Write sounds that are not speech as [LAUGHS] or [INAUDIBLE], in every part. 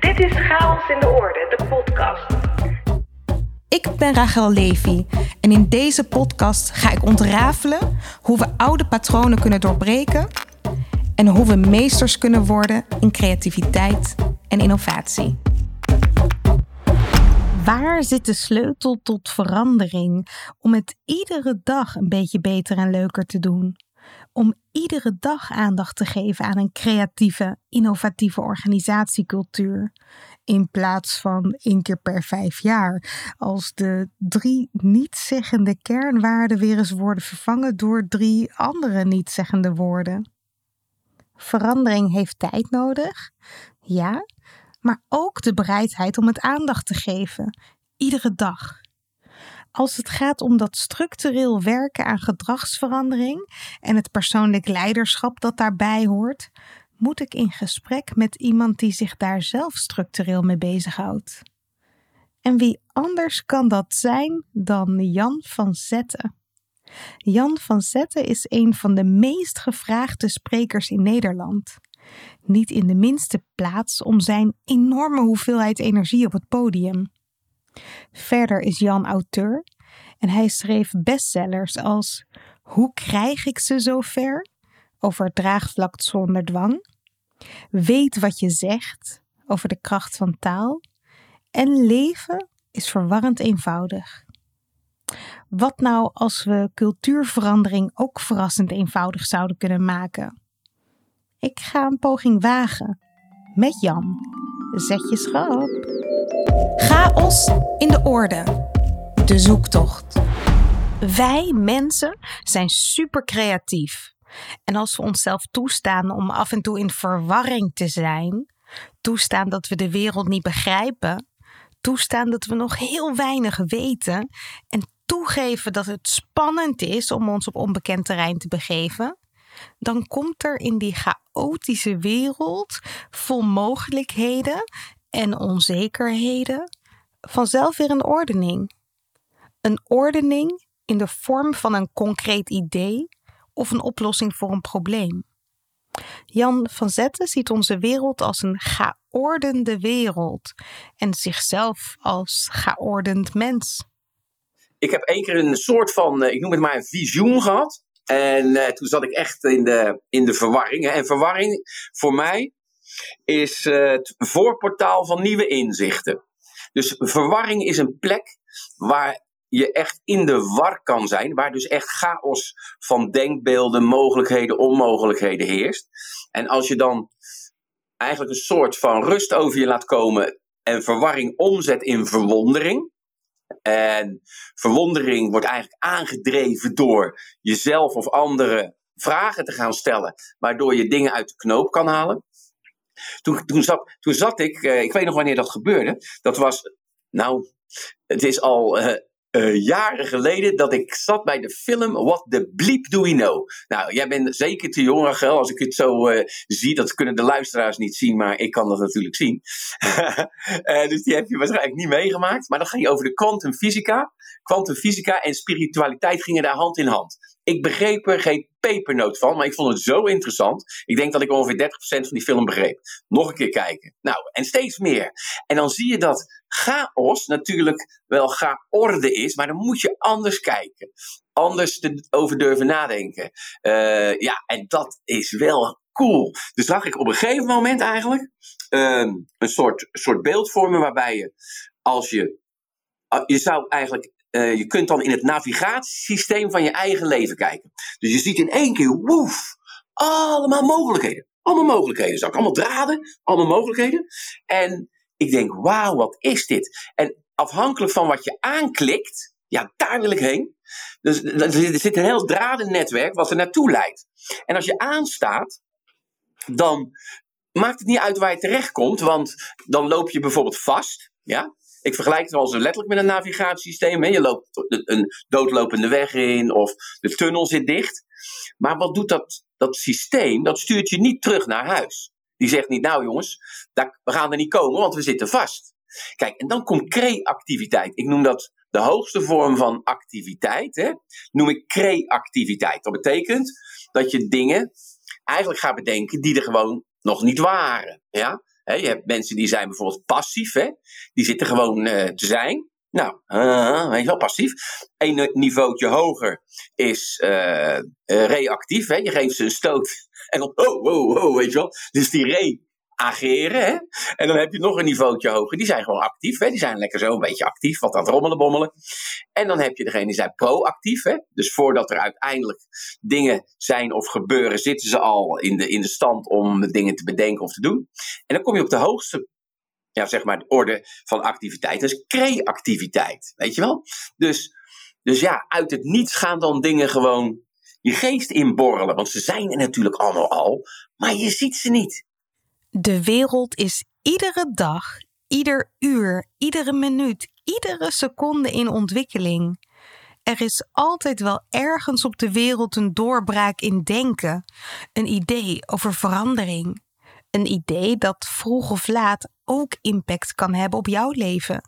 Dit is Chaos in de Orde, de podcast. Ik ben Rachel Levy en in deze podcast ga ik ontrafelen hoe we oude patronen kunnen doorbreken en hoe we meesters kunnen worden in creativiteit en innovatie. Waar zit de sleutel tot verandering om het iedere dag een beetje beter en leuker te doen? Om iedere dag aandacht te geven aan een creatieve, innovatieve organisatiecultuur. In plaats van één keer per vijf jaar, als de drie niet-zeggende kernwaarden weer eens worden vervangen door drie andere niet-zeggende woorden. Verandering heeft tijd nodig, ja, maar ook de bereidheid om het aandacht te geven, iedere dag. Als het gaat om dat structureel werken aan gedragsverandering en het persoonlijk leiderschap dat daarbij hoort, moet ik in gesprek met iemand die zich daar zelf structureel mee bezighoudt. En wie anders kan dat zijn dan Jan van Zetten? Jan van Zetten is een van de meest gevraagde sprekers in Nederland. Niet in de minste plaats om zijn enorme hoeveelheid energie op het podium. Verder is Jan auteur en hij schreef bestsellers als Hoe krijg ik ze zover? over draagvlak zonder dwang. Weet wat je zegt over de kracht van taal. En leven is verwarrend eenvoudig. Wat nou als we cultuurverandering ook verrassend eenvoudig zouden kunnen maken? Ik ga een poging wagen. Met Jan. Zet je schrap. Chaos in de orde. De zoektocht. Wij mensen zijn super creatief. En als we onszelf toestaan om af en toe in verwarring te zijn, toestaan dat we de wereld niet begrijpen, toestaan dat we nog heel weinig weten en toegeven dat het spannend is om ons op onbekend terrein te begeven, dan komt er in die chaotische wereld vol mogelijkheden en onzekerheden vanzelf weer een ordening. Een ordening in de vorm van een concreet idee of een oplossing voor een probleem. Jan van Zetten ziet onze wereld als een geordende wereld en zichzelf als geordend mens. Ik heb één keer een soort van, eh, ik noem het maar een visioen gehad. En uh, toen zat ik echt in de, in de verwarring. En verwarring voor mij is uh, het voorportaal van nieuwe inzichten. Dus verwarring is een plek waar je echt in de war kan zijn, waar dus echt chaos van denkbeelden, mogelijkheden, onmogelijkheden heerst. En als je dan eigenlijk een soort van rust over je laat komen en verwarring omzet in verwondering. En verwondering wordt eigenlijk aangedreven door jezelf of anderen vragen te gaan stellen, waardoor je dingen uit de knoop kan halen. Toen, toen, zat, toen zat ik, eh, ik weet nog wanneer dat gebeurde, dat was, nou, het is al uh, jaren geleden dat ik zat bij de film What the Bleep Do We Know. Nou, jij bent zeker te jong, Rachel, als ik het zo uh, zie. Dat kunnen de luisteraars niet zien, maar ik kan dat natuurlijk zien. uh, [LAUGHS] dus die heb je waarschijnlijk niet meegemaakt. Maar dan ging je over de kwantumfysica. Kwantumfysica en spiritualiteit gingen daar hand in hand. Ik begreep er geen pepernoot van, maar ik vond het zo interessant. Ik denk dat ik ongeveer 30% van die film begreep. Nog een keer kijken. Nou, en steeds meer. En dan zie je dat chaos natuurlijk wel chaorde is, maar dan moet je anders kijken. Anders over durven nadenken. Uh, ja, en dat is wel cool. Dus zag ik op een gegeven moment eigenlijk uh, een soort, soort beeldvormen waarbij je, als je, je zou eigenlijk uh, je kunt dan in het navigatiesysteem van je eigen leven kijken. Dus je ziet in één keer, woef, allemaal mogelijkheden. Allemaal mogelijkheden. Zag allemaal draden, allemaal mogelijkheden. En ik denk, wauw, wat is dit? En afhankelijk van wat je aanklikt, ja, daar wil ik heen. Dus er zit een heel dradennetwerk wat er naartoe leidt. En als je aanstaat, dan maakt het niet uit waar je terechtkomt, want dan loop je bijvoorbeeld vast. Ja? Ik vergelijk het wel eens letterlijk met een navigatiesysteem. Hè. Je loopt een doodlopende weg in of de tunnel zit dicht. Maar wat doet dat, dat systeem? Dat stuurt je niet terug naar huis. Die zegt niet, nou jongens, daar, we gaan er niet komen, want we zitten vast. Kijk, en dan komt creativiteit. Ik noem dat de hoogste vorm van activiteit. Hè? Noem ik creativiteit. Dat betekent dat je dingen eigenlijk gaat bedenken die er gewoon nog niet waren. Ja? Je hebt mensen die zijn bijvoorbeeld passief. Hè? Die zitten gewoon uh, te zijn. Nou, uh, weet je wel, passief. Een niveautje hoger is uh, reactief. Hè? Je geeft ze een stoot en dan, oh, oh, oh, weet je wel. Dus die re ageren. Hè? En dan heb je nog een niveautje hoger. Die zijn gewoon actief. Hè? Die zijn lekker zo een beetje actief. Wat aan het rommelen, bommelen. En dan heb je degene die zijn proactief. Hè? Dus voordat er uiteindelijk dingen zijn of gebeuren, zitten ze al in de, in de stand om dingen te bedenken of te doen. En dan kom je op de hoogste ja, zeg maar, orde van activiteit. Dat is creativiteit. Weet je wel? Dus, dus ja, uit het niets gaan dan dingen gewoon je geest inborrelen. Want ze zijn er natuurlijk allemaal al, maar je ziet ze niet. De wereld is iedere dag, ieder uur, iedere minuut, iedere seconde in ontwikkeling. Er is altijd wel ergens op de wereld een doorbraak in denken, een idee over verandering. Een idee dat vroeg of laat ook impact kan hebben op jouw leven.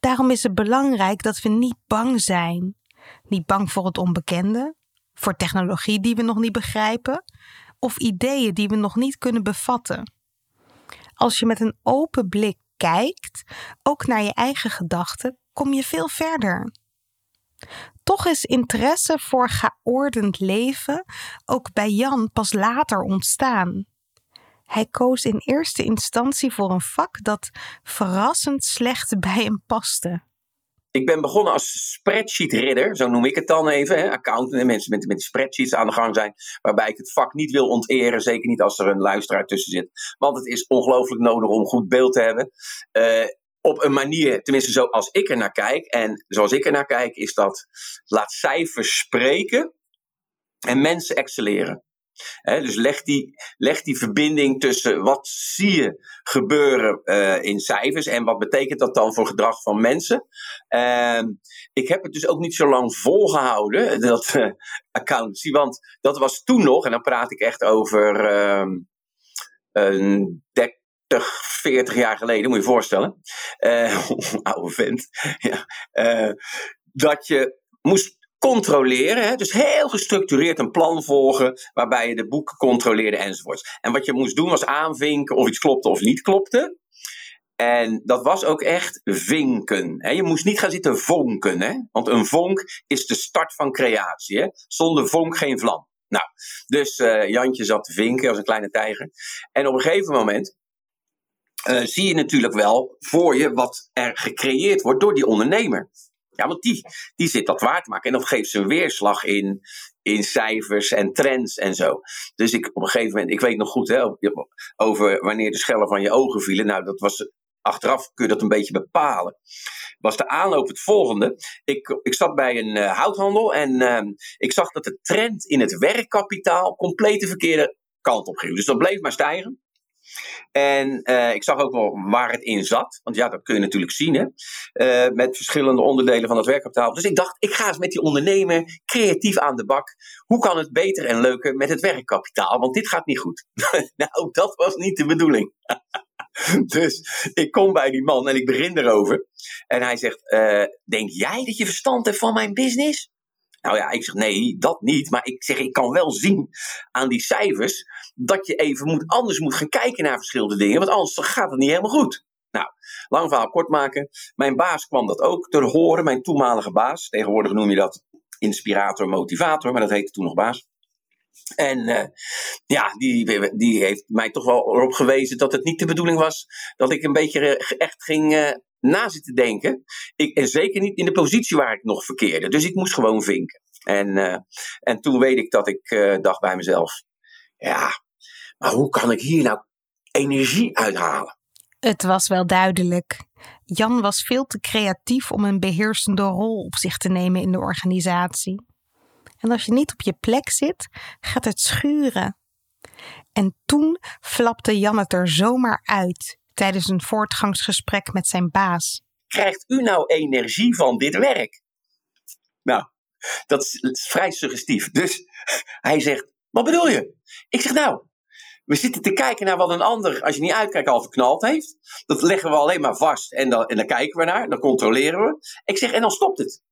Daarom is het belangrijk dat we niet bang zijn. Niet bang voor het onbekende, voor technologie die we nog niet begrijpen, of ideeën die we nog niet kunnen bevatten. Als je met een open blik kijkt, ook naar je eigen gedachten, kom je veel verder. Toch is interesse voor geordend leven ook bij Jan pas later ontstaan. Hij koos in eerste instantie voor een vak dat verrassend slecht bij hem paste. Ik ben begonnen als spreadsheet-ridder, zo noem ik het dan even. Hè, accountant en mensen met, met spreadsheets aan de gang zijn. Waarbij ik het vak niet wil onteren, zeker niet als er een luisteraar tussen zit. Want het is ongelooflijk nodig om goed beeld te hebben. Uh, op een manier, tenminste zoals ik er naar kijk. En zoals ik er naar kijk, is dat laat cijfers spreken en mensen excelleren dus leg die, leg die verbinding tussen wat zie je gebeuren uh, in cijfers en wat betekent dat dan voor gedrag van mensen. Uh, ik heb het dus ook niet zo lang volgehouden, [LAUGHS] dat uh, want dat was toen nog, en dan praat ik echt over ehm, een 30, 40 jaar geleden, moet je je voorstellen. Uh, [LAUGHS] oude vent. ja. dat je moest controleren. Hè? Dus heel gestructureerd een plan volgen waarbij je de boeken controleerde enzovoorts. En wat je moest doen was aanvinken of iets klopte of niet klopte. En dat was ook echt vinken. Hè? Je moest niet gaan zitten vonken. Hè? Want een vonk is de start van creatie. Hè? Zonder vonk geen vlam. Nou, dus uh, Jantje zat te vinken als een kleine tijger. En op een gegeven moment uh, zie je natuurlijk wel voor je wat er gecreëerd wordt door die ondernemer. Ja, want die, die zit dat waar te maken. En dat geeft ze weerslag in, in cijfers en trends en zo. Dus ik op een gegeven moment, ik weet nog goed hè, over wanneer de schellen van je ogen vielen. Nou, dat was achteraf kun je dat een beetje bepalen. Was de aanloop het volgende. Ik, ik zat bij een uh, houthandel en uh, ik zag dat de trend in het werkkapitaal compleet de verkeerde kant op ging. Dus dat bleef maar stijgen. En uh, ik zag ook wel waar het in zat. Want ja, dat kun je natuurlijk zien. Hè? Uh, met verschillende onderdelen van het werkkapitaal. Dus ik dacht, ik ga eens met die ondernemer creatief aan de bak. Hoe kan het beter en leuker met het werkkapitaal? Want dit gaat niet goed. [LAUGHS] nou, dat was niet de bedoeling. [LAUGHS] dus ik kom bij die man en ik begin erover. En hij zegt: uh, Denk jij dat je verstand hebt van mijn business? Nou ja, ik zeg nee, dat niet. Maar ik zeg, ik kan wel zien aan die cijfers dat je even moet, anders moet gaan kijken naar verschillende dingen. Want anders gaat het niet helemaal goed. Nou, lang verhaal kort maken. Mijn baas kwam dat ook te horen, mijn toenmalige baas. Tegenwoordig noem je dat inspirator, motivator, maar dat heette toen nog baas. En uh, ja, die, die heeft mij toch wel erop gewezen dat het niet de bedoeling was dat ik een beetje echt ging uh, na zitten denken. Ik, en zeker niet in de positie waar ik nog verkeerde. Dus ik moest gewoon vinken. En, uh, en toen weet ik dat ik dacht bij mezelf: ja, maar hoe kan ik hier nou energie uithalen? Het was wel duidelijk. Jan was veel te creatief om een beheersende rol op zich te nemen in de organisatie. En als je niet op je plek zit, gaat het schuren. En toen flapte Jan het er zomaar uit tijdens een voortgangsgesprek met zijn baas. Krijgt u nou energie van dit werk? Nou, dat is, dat is vrij suggestief. Dus [LAUGHS] hij zegt: Wat bedoel je? Ik zeg: Nou, we zitten te kijken naar wat een ander, als je niet uitkijkt, al verknald heeft. Dat leggen we alleen maar vast en dan, en dan kijken we naar, dan controleren we. Ik zeg, en dan stopt het.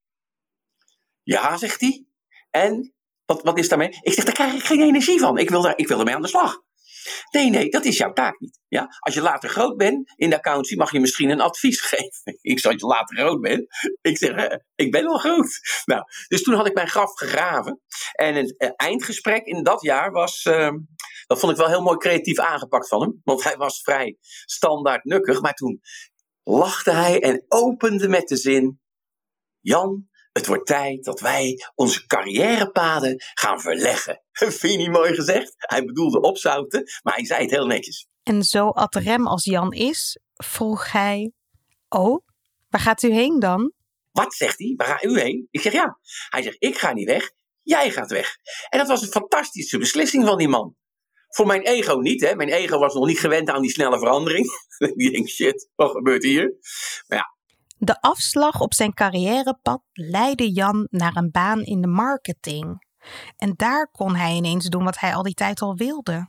Ja, zegt hij. En wat, wat is daarmee? Ik zeg, daar krijg ik geen energie van. Ik wil, daar, ik wil ermee aan de slag. Nee, nee, dat is jouw taak niet. Ja? Als je later groot bent in de accountancy, mag je misschien een advies [LAUGHS] geven. Ik zeg, als je later groot bent. Ik zeg, eh, ik ben al groot. Nou, dus toen had ik mijn graf gegraven. En het eh, eindgesprek in dat jaar was, uh, dat vond ik wel heel mooi creatief aangepakt van hem. Want hij was vrij standaard nukkig. Maar toen lachte hij en opende met de zin: Jan, het wordt tijd dat wij onze carrièrepaden gaan verleggen. [LAUGHS] Vind je niet mooi gezegd? Hij bedoelde opzouten, maar hij zei het heel netjes. En zo ad rem als Jan is, vroeg hij: Oh, waar gaat u heen dan? Wat zegt hij? Waar gaat u heen? Ik zeg ja. Hij zegt: Ik ga niet weg, jij gaat weg. En dat was een fantastische beslissing van die man. Voor mijn ego niet, hè. Mijn ego was nog niet gewend aan die snelle verandering. [LAUGHS] die denkt, shit, wat gebeurt hier? Maar ja. De afslag op zijn carrièrepad leidde Jan naar een baan in de marketing. En daar kon hij ineens doen wat hij al die tijd al wilde.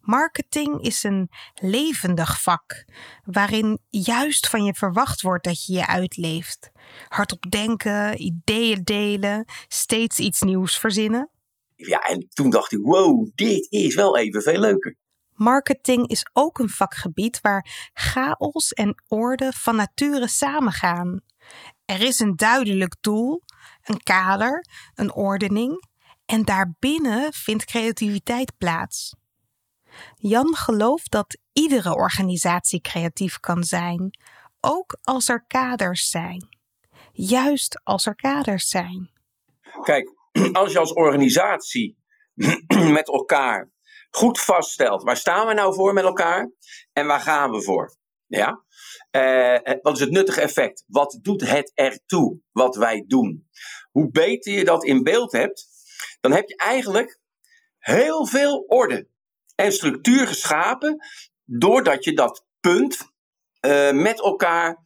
Marketing is een levendig vak, waarin juist van je verwacht wordt dat je je uitleeft. Hardop denken, ideeën delen, steeds iets nieuws verzinnen. Ja, en toen dacht ik, wow, dit is wel even veel leuker. Marketing is ook een vakgebied waar chaos en orde van nature samengaan. Er is een duidelijk doel, een kader, een ordening en daarbinnen vindt creativiteit plaats. Jan gelooft dat iedere organisatie creatief kan zijn, ook als er kaders zijn. Juist als er kaders zijn. Kijk, [CLEARS THROAT] als je als organisatie [CLEARS THROAT] met elkaar goed vaststelt, waar staan we nou voor met elkaar en waar gaan we voor? Ja? Uh, wat is het nuttige effect? Wat doet het ertoe wat wij doen? Hoe beter je dat in beeld hebt, dan heb je eigenlijk heel veel orde en structuur geschapen, doordat je dat punt uh, met elkaar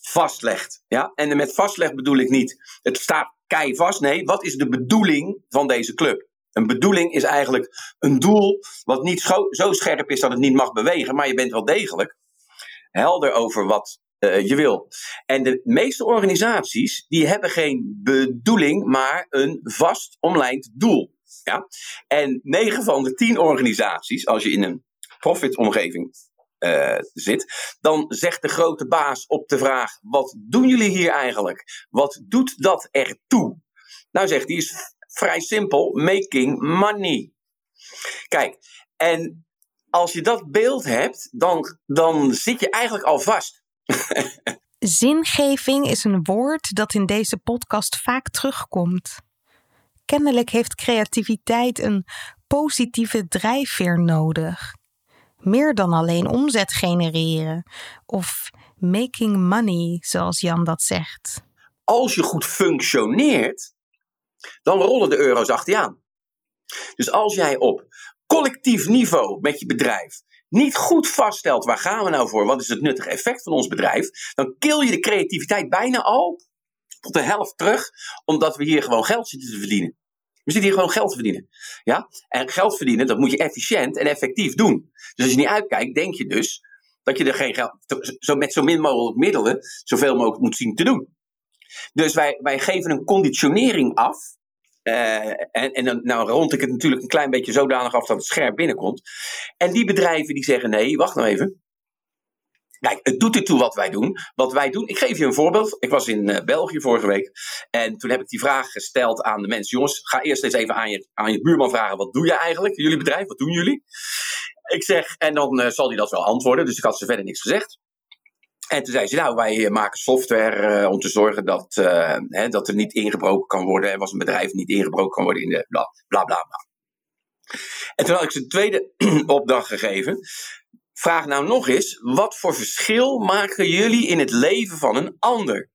vastlegt. Ja? En met vastleg bedoel ik niet, het staat kei vast. Nee, wat is de bedoeling van deze club? Een bedoeling is eigenlijk een doel wat niet zo scherp is dat het niet mag bewegen, maar je bent wel degelijk helder over wat uh, je wil. En de meeste organisaties die hebben geen bedoeling, maar een vast omlijnd doel. Ja? En 9 van de 10 organisaties, als je in een profitomgeving uh, zit, dan zegt de grote baas op de vraag: wat doen jullie hier eigenlijk? Wat doet dat ertoe? Nou zegt hij is vrij simpel: making money. Kijk, en als je dat beeld hebt, dan, dan zit je eigenlijk al vast. [LAUGHS] Zingeving is een woord dat in deze podcast vaak terugkomt. Kennelijk heeft creativiteit een positieve drijfveer nodig. Meer dan alleen omzet genereren of making money, zoals Jan dat zegt. Als je goed functioneert, dan rollen de euro's achter je aan. Dus als jij op collectief niveau met je bedrijf niet goed vaststelt waar gaan we nou voor, wat is het nuttige effect van ons bedrijf, dan kill je de creativiteit bijna al tot de helft terug, omdat we hier gewoon geld zitten te verdienen. We zitten hier gewoon geld te verdienen. Ja? En geld verdienen, dat moet je efficiënt en effectief doen. Dus als je niet uitkijkt, denk je dus dat je er geen geld, zo met zo min mogelijk middelen, zoveel mogelijk moet zien te doen. Dus wij, wij geven een conditionering af. Uh, en, en dan nou rond ik het natuurlijk een klein beetje zodanig af dat het scherp binnenkomt. En die bedrijven die zeggen: nee, wacht nou even. Kijk, het doet ertoe wat wij doen. Wat wij doen, ik geef je een voorbeeld. Ik was in uh, België vorige week. En toen heb ik die vraag gesteld aan de mensen. Jongens, ga eerst eens even aan je, aan je buurman vragen. Wat doe je eigenlijk? Jullie bedrijf, wat doen jullie? Ik zeg, en dan uh, zal hij dat wel antwoorden. Dus ik had ze verder niks gezegd. En toen zei ze, nou, wij maken software uh, om te zorgen dat, uh, hè, dat er niet ingebroken kan worden. Er was een bedrijf niet ingebroken kan worden in de bla bla bla. bla. En toen had ik ze een tweede [CLEARS THROAT] opdracht gegeven. Vraag nou nog eens, wat voor verschil maken jullie in het leven van een ander?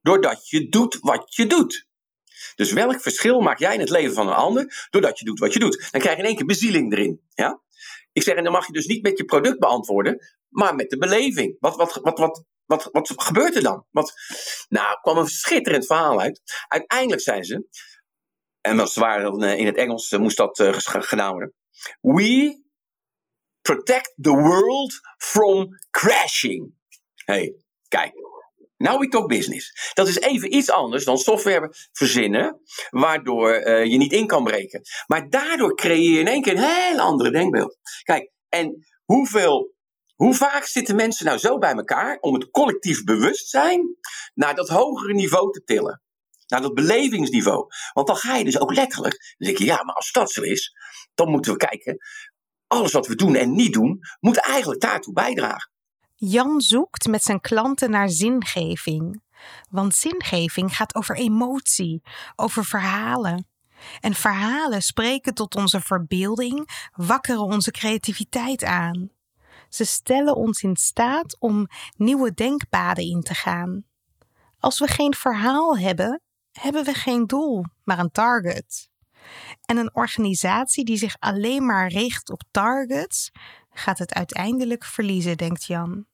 Doordat je doet wat je doet. Dus welk verschil maak jij in het leven van een ander doordat je doet wat je doet? Dan krijg je in één keer bezieling erin. Ja? Ik zeg, en dan mag je dus niet met je product beantwoorden, maar met de beleving. Wat, wat, wat, wat, wat, wat gebeurt er dan? Wat, nou, kwam een schitterend verhaal uit. Uiteindelijk zijn ze, en dat waren in het Engels moest dat uh, gedaan worden. We protect the world from crashing. hey, kijk. Now we talk business. Dat is even iets anders dan software verzinnen, waardoor uh, je niet in kan breken. Maar daardoor creëer je in één keer een heel andere denkbeeld. Kijk, en hoeveel, hoe vaak zitten mensen nou zo bij elkaar om het collectief bewustzijn naar dat hogere niveau te tillen? Naar dat belevingsniveau. Want dan ga je dus ook letterlijk, dan denk je, ja, maar als dat zo is, dan moeten we kijken, alles wat we doen en niet doen, moet eigenlijk daartoe bijdragen. Jan zoekt met zijn klanten naar zingeving. Want zingeving gaat over emotie, over verhalen. En verhalen spreken tot onze verbeelding, wakkeren onze creativiteit aan. Ze stellen ons in staat om nieuwe denkpaden in te gaan. Als we geen verhaal hebben, hebben we geen doel, maar een target. En een organisatie die zich alleen maar richt op targets, gaat het uiteindelijk verliezen, denkt Jan.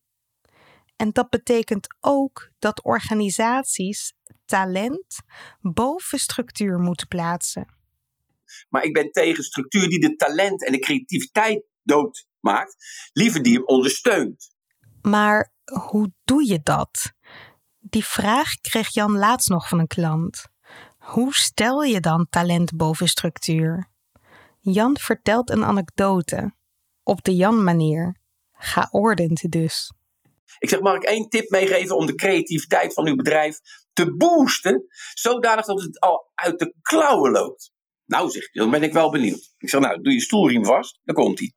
En dat betekent ook dat organisaties talent boven structuur moeten plaatsen. Maar ik ben tegen structuur die de talent en de creativiteit doodmaakt, liever die hem ondersteunt. Maar hoe doe je dat? Die vraag kreeg Jan laatst nog van een klant. Hoe stel je dan talent boven structuur? Jan vertelt een anekdote. Op de Jan-manier. Geordend dus. Ik zeg, mag ik één tip meegeven om de creativiteit van uw bedrijf te boosten, zodanig dat het al uit de klauwen loopt? Nou, zeg dan ben ik wel benieuwd. Ik zeg, nou, doe je stoelriem vast, dan komt hij.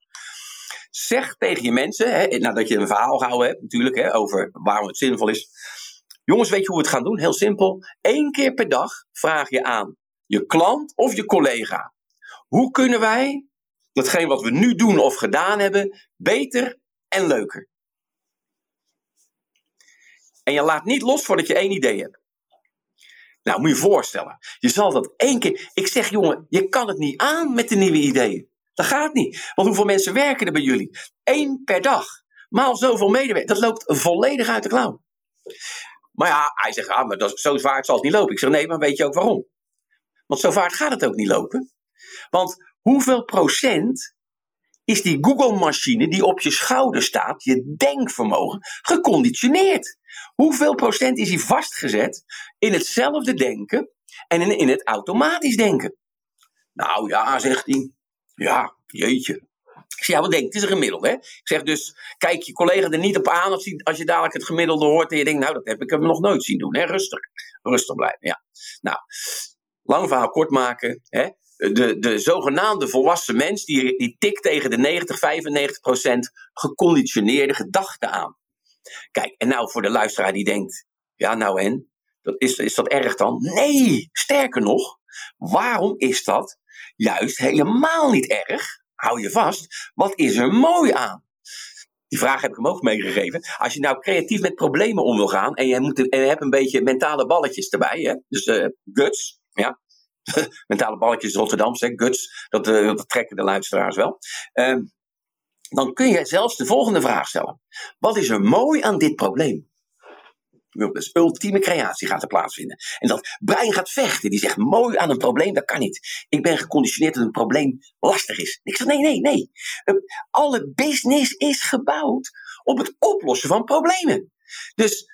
Zeg tegen je mensen, hè, nadat je een verhaal gehouden hebt, natuurlijk, hè, over waarom het zinvol is. Jongens, weet je hoe we het gaan doen? Heel simpel. Eén keer per dag vraag je aan je klant of je collega. Hoe kunnen wij datgene wat we nu doen of gedaan hebben beter en leuker? En je laat niet los voordat je één idee hebt. Nou, moet je je voorstellen. Je zal dat één keer. Ik zeg, jongen, je kan het niet aan met de nieuwe ideeën. Dat gaat niet. Want hoeveel mensen werken er bij jullie? Eén per dag. Maal zoveel medewerkers. Dat loopt volledig uit de klauw. Maar ja, hij zegt, ah, maar dat, zo zwaar zal het niet lopen. Ik zeg, nee, maar weet je ook waarom? Want zo vaart gaat het ook niet lopen. Want hoeveel procent is die Google-machine die op je schouder staat, je denkvermogen, geconditioneerd? Hoeveel procent is hij vastgezet in hetzelfde denken en in, in het automatisch denken? Nou ja, zegt hij. Ja, jeetje. Ik zeg, ja, wat denk Het is een gemiddelde, hè? Ik zeg dus, kijk je collega er niet op aan als je, als je dadelijk het gemiddelde hoort en je denkt, nou, dat heb ik hem nog nooit zien doen, hè? Rustig. Rustig blijven, ja. Nou, lang verhaal kort maken, hè? De, de zogenaamde volwassen mens, die, die tikt tegen de 90, 95 procent geconditioneerde gedachten aan. Kijk, en nou voor de luisteraar die denkt, ja nou en, dat is, is dat erg dan? Nee, sterker nog, waarom is dat juist helemaal niet erg? Hou je vast, wat is er mooi aan? Die vraag heb ik hem ook meegegeven. Als je nou creatief met problemen om wil gaan en je, moet, en hebt een beetje mentale balletjes erbij, hè? dus uh, guts, ja. [LAUGHS] mentale balletjes Rotterdamse, guts, dat, uh, dat trekken de luisteraars wel. Uh, dan kun je zelfs de volgende vraag stellen. Wat is er mooi aan dit probleem? Dus ultieme creatie gaat er plaatsvinden. En dat brein gaat vechten. Die zegt, mooi aan een probleem, dat kan niet. Ik ben geconditioneerd dat een probleem lastig is. Ik zeg, nee, nee, nee. Alle business is gebouwd op het oplossen van problemen. Dus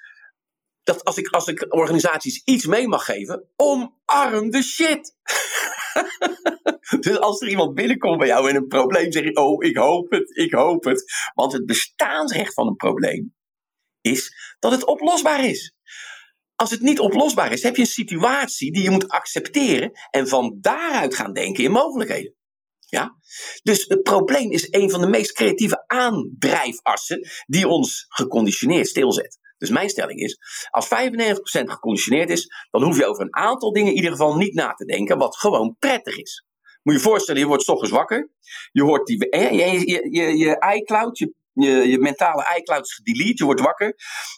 dat als, ik, als ik organisaties iets mee mag geven, omarm de shit. [LAUGHS] dus als er iemand binnenkomt bij jou in een probleem, zeg je: Oh, ik hoop het, ik hoop het. Want het bestaansrecht van een probleem is dat het oplosbaar is. Als het niet oplosbaar is, heb je een situatie die je moet accepteren en van daaruit gaan denken in mogelijkheden. Ja? Dus het probleem is een van de meest creatieve aandrijfassen die ons geconditioneerd stilzet. Dus mijn stelling is, als 95% geconditioneerd is, dan hoef je over een aantal dingen in ieder geval niet na te denken, wat gewoon prettig is. Moet je je voorstellen, je wordt ochtends wakker, je hoort die, je, je, je, je iCloud, je, je, je mentale iCloud is gedelete, je wordt wakker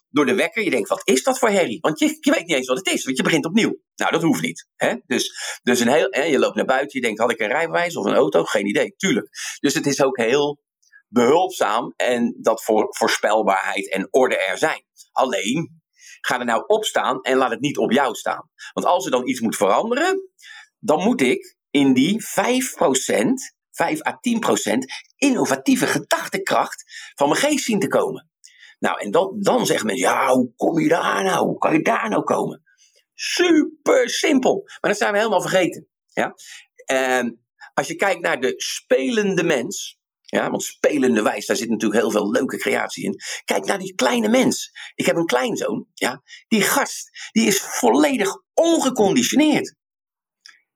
door de wekker, je denkt, wat is dat voor herrie? Want je, je weet niet eens wat het is, want je begint opnieuw. Nou, dat hoeft niet. Hè? Dus, dus een heel, hè, je loopt naar buiten, je denkt, had ik een rijbewijs of een auto? Geen idee, tuurlijk. Dus het is ook heel behulpzaam en dat voor voorspelbaarheid en orde er zijn. Alleen, ga er nou opstaan en laat het niet op jou staan. Want als er dan iets moet veranderen, dan moet ik in die 5%, 5 à 10% innovatieve gedachtekracht van mijn geest zien te komen. Nou, en dat, dan zeggen mensen, ja, hoe kom je daar nou? Hoe kan je daar nou komen? Super simpel. Maar dat zijn we helemaal vergeten. Ja? En als je kijkt naar de spelende mens, ja, want spelende wijs, daar zit natuurlijk heel veel leuke creatie in. Kijk naar die kleine mens. Ik heb een kleinzoon, ja, die gast, die is volledig ongeconditioneerd.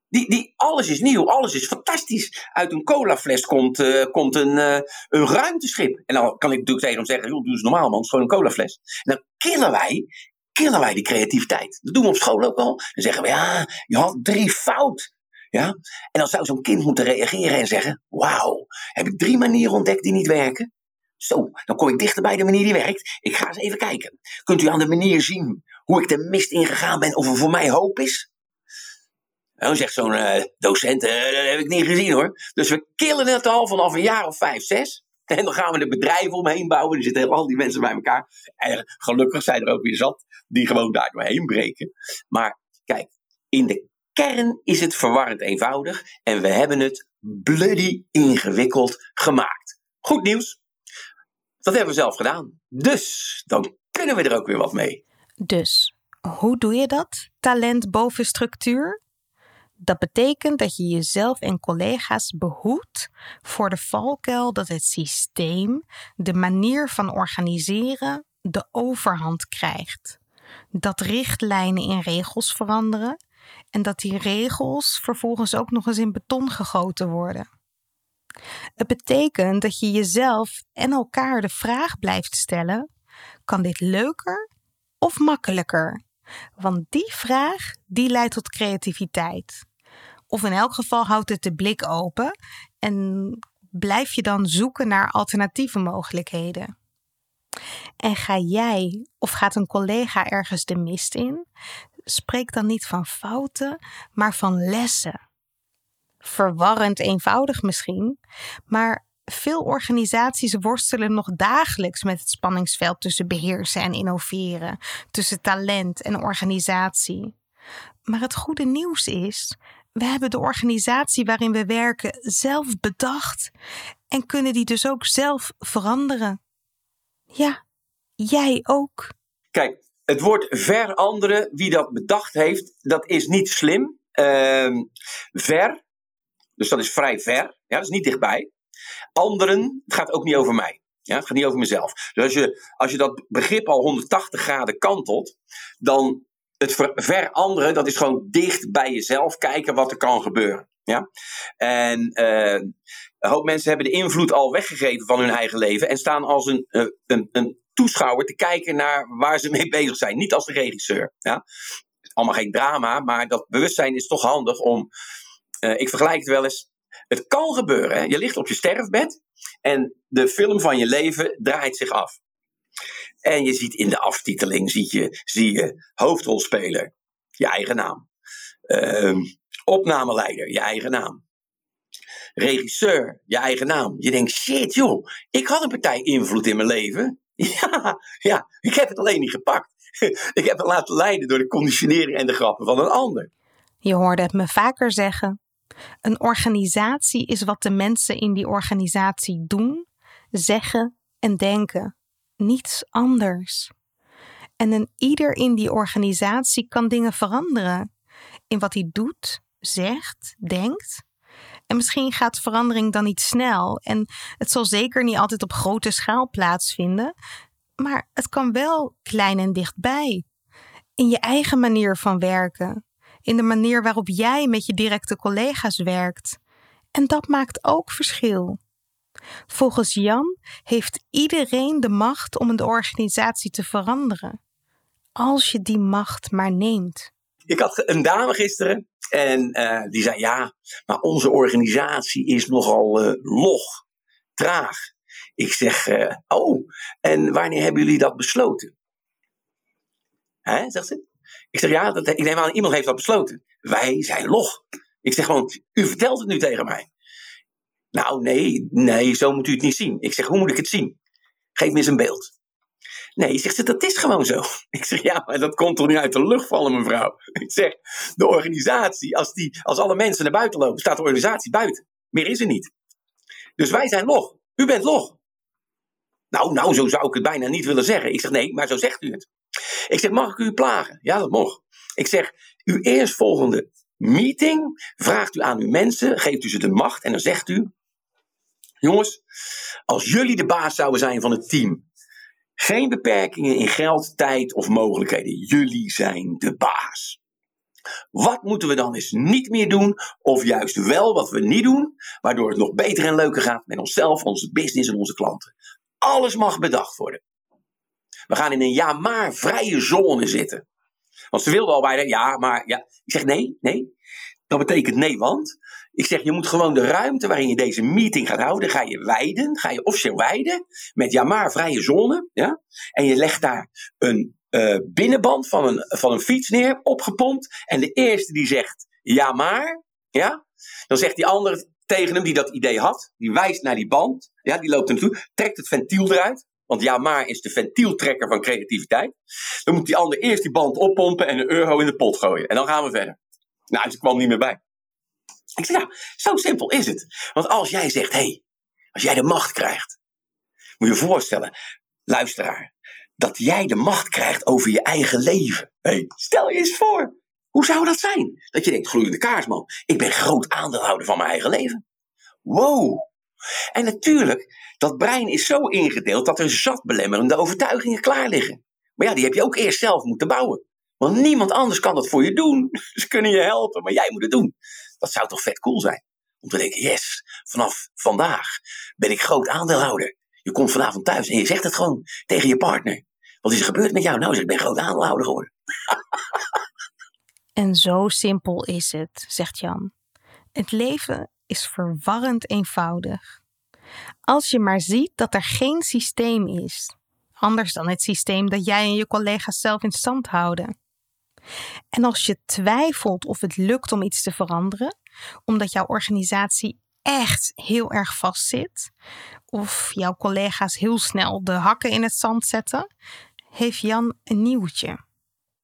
Die, die, alles is nieuw, alles is fantastisch. Uit een colafles komt, uh, komt een, uh, een ruimteschip. En dan kan ik natuurlijk tegen hem zeggen: joh, doe eens normaal, man, het is gewoon een colafles. En dan killen wij, killen wij die creativiteit. Dat doen we op school ook al. Dan zeggen we: ja, je had drie fout. Ja? En dan zou zo'n kind moeten reageren en zeggen: Wauw, heb ik drie manieren ontdekt die niet werken? Zo, dan kom ik dichter bij de manier die werkt. Ik ga eens even kijken. Kunt u aan de manier zien hoe ik de mist ingegaan ben of er voor mij hoop is? Dan zegt zo'n uh, docent, uh, dat heb ik niet gezien hoor. Dus we killen het al vanaf een jaar of vijf, zes. En dan gaan we een bedrijf omheen bouwen. Er zitten al die mensen bij elkaar. En gelukkig zijn er ook weer zat die gewoon daar doorheen breken. Maar kijk, in de kern is het verwarrend eenvoudig. En we hebben het bloody ingewikkeld gemaakt. Goed nieuws. Dat hebben we zelf gedaan. Dus dan kunnen we er ook weer wat mee. Dus, hoe doe je dat? Talent boven structuur? Dat betekent dat je jezelf en collega's behoedt voor de valkuil dat het systeem, de manier van organiseren, de overhand krijgt. Dat richtlijnen in regels veranderen en dat die regels vervolgens ook nog eens in beton gegoten worden. Het betekent dat je jezelf en elkaar de vraag blijft stellen: kan dit leuker of makkelijker? Want die vraag die leidt tot creativiteit. Of in elk geval houdt het de blik open en blijf je dan zoeken naar alternatieve mogelijkheden. En ga jij of gaat een collega ergens de mist in? Spreek dan niet van fouten, maar van lessen. Verwarrend eenvoudig misschien, maar veel organisaties worstelen nog dagelijks met het spanningsveld tussen beheersen en innoveren, tussen talent en organisatie. Maar het goede nieuws is we hebben de organisatie waarin we werken zelf bedacht en kunnen die dus ook zelf veranderen. Ja, jij ook. Kijk, het woord veranderen, wie dat bedacht heeft, dat is niet slim. Uh, ver, dus dat is vrij ver, ja, dat is niet dichtbij. Anderen, het gaat ook niet over mij. Ja, het gaat niet over mezelf. Dus als je, als je dat begrip al 180 graden kantelt, dan het veranderen, dat is gewoon dicht bij jezelf kijken wat er kan gebeuren. Ja? En uh, een hoop mensen hebben de invloed al weggegeven van hun eigen leven en staan als een, uh, een, een toeschouwer te kijken naar waar ze mee [LAUGHS] bezig zijn, niet als de regisseur. Ja? Allemaal geen drama, maar dat bewustzijn is toch handig om. Uh, ik vergelijk het wel eens. Het kan gebeuren. Je ligt op je sterfbed en de film van je leven draait zich af. En je ziet in de aftiteling, zie je, zie je hoofdrolspeler, je eigen naam. Uh, opnameleider, je eigen naam. Regisseur, je eigen naam. Je denkt, shit joh, ik had een partij invloed in mijn leven. [LAUGHS] Ja, ja, ik heb het alleen niet gepakt. [LAUGHS] Ik heb het laten leiden door de conditionering en de grappen van een ander. Je hoorde het me vaker zeggen. Een organisatie is wat de mensen in die organisatie doen, zeggen en denken niets anders. En een ieder in die organisatie kan dingen veranderen in wat hij doet, zegt, denkt. En misschien gaat verandering dan niet snel en het zal zeker niet altijd op grote schaal plaatsvinden, maar het kan wel klein en dichtbij. In je eigen manier van werken, in de manier waarop jij met je directe collega's werkt. En dat maakt ook verschil. Volgens Jan heeft iedereen de macht om een organisatie te veranderen. Als je die macht maar neemt. Ik had een dame gisteren en uh, die zei: Ja, maar onze organisatie is nogal uh, log, traag. Ik zeg: uh, Oh, en wanneer hebben jullie dat besloten? Hè, zegt ze. Ik zeg: Ja, dat, ik neem aan, iemand heeft dat besloten. Wij zijn log. Ik zeg gewoon: U vertelt het nu tegen mij. Nou, nee, nee, zo moet u het niet zien. Ik zeg, hoe moet ik het zien? Geef me eens een beeld. Nee, zegt ze, dat is gewoon zo. [LAUGHS] Ik zeg, ja, maar dat komt toch niet uit de lucht vallen, mevrouw? [LAUGHS] Ik zeg, de organisatie, als, die, als alle mensen naar buiten lopen, staat de organisatie buiten. Meer is er niet. Dus wij zijn log. U bent log. Nou, nou, zo zou ik het bijna niet willen zeggen. Ik zeg, nee, maar zo zegt u het. Ik zeg, mag ik u plagen? Ja, dat mag. Ik zeg, uw eerstvolgende meeting vraagt u aan uw mensen, geeft u ze de macht en dan zegt u, jongens, als jullie de baas zouden zijn van het team, geen beperkingen in geld, tijd of mogelijkheden, jullie zijn de baas. Wat moeten we dan eens niet meer doen, of juist wel wat we niet doen, waardoor het nog beter en leuker gaat met onszelf, onze business en onze klanten? Alles mag bedacht worden. We gaan in een ja maar vrije zone zitten. Want ze wilden al bijna, ja, maar ja. Ik zeg nee, nee. Dat betekent nee, want. Ik zeg, je moet gewoon de ruimte waarin je deze meeting gaat houden, ga je wijden, ga je officieel wijden, met ja maar vrije zone. Ja? En je legt daar een uh, binnenband van een, van een fiets neer, opgepompt. En de eerste die zegt ja maar, ja, dan zegt die andere tegen hem die dat idee had, die wijst naar die band, ja, die loopt er naartoe, trekt het ventiel eruit. Want ja, maar is de ventieltrekker van creativiteit. Dan moet die ander eerst die band oppompen en een euro in de pot gooien. En dan gaan we verder. Nou, ze kwam niet meer bij. Ik zeg, ja, zo simpel is het. Want als jij zegt, hey, als jij de macht krijgt, moet je je voorstellen, luisteraar, dat jij de macht krijgt over je eigen leven. Hey, stel je eens voor, hoe zou dat zijn? Dat je denkt, gloeiende kaarsman, ik ben groot aandeelhouder van mijn eigen leven. Wow. En natuurlijk, dat brein is zo ingedeeld dat er zat belemmerende overtuigingen klaar liggen. Maar ja, die heb je ook eerst zelf moeten bouwen. Want niemand anders kan dat voor je doen. [LAUGHS] Ze kunnen je helpen, maar jij moet het doen. Dat zou toch vet cool zijn? Om te denken, yes, vanaf vandaag ben ik groot aandeelhouder. Je komt vanavond thuis en je zegt het gewoon tegen je partner. Wat is er gebeurd met jou? Nou, ik ben groot aandeelhouder geworden. En zo simpel is het, zegt Jan. Het leven is verwarrend eenvoudig. Als je maar ziet dat er geen systeem is, anders dan het systeem dat jij en je collega's zelf in stand houden. En als je twijfelt of het lukt om iets te veranderen, omdat jouw organisatie echt heel erg vastzit, of jouw collega's heel snel de hakken in het zand zetten, heeft Jan een nieuwtje.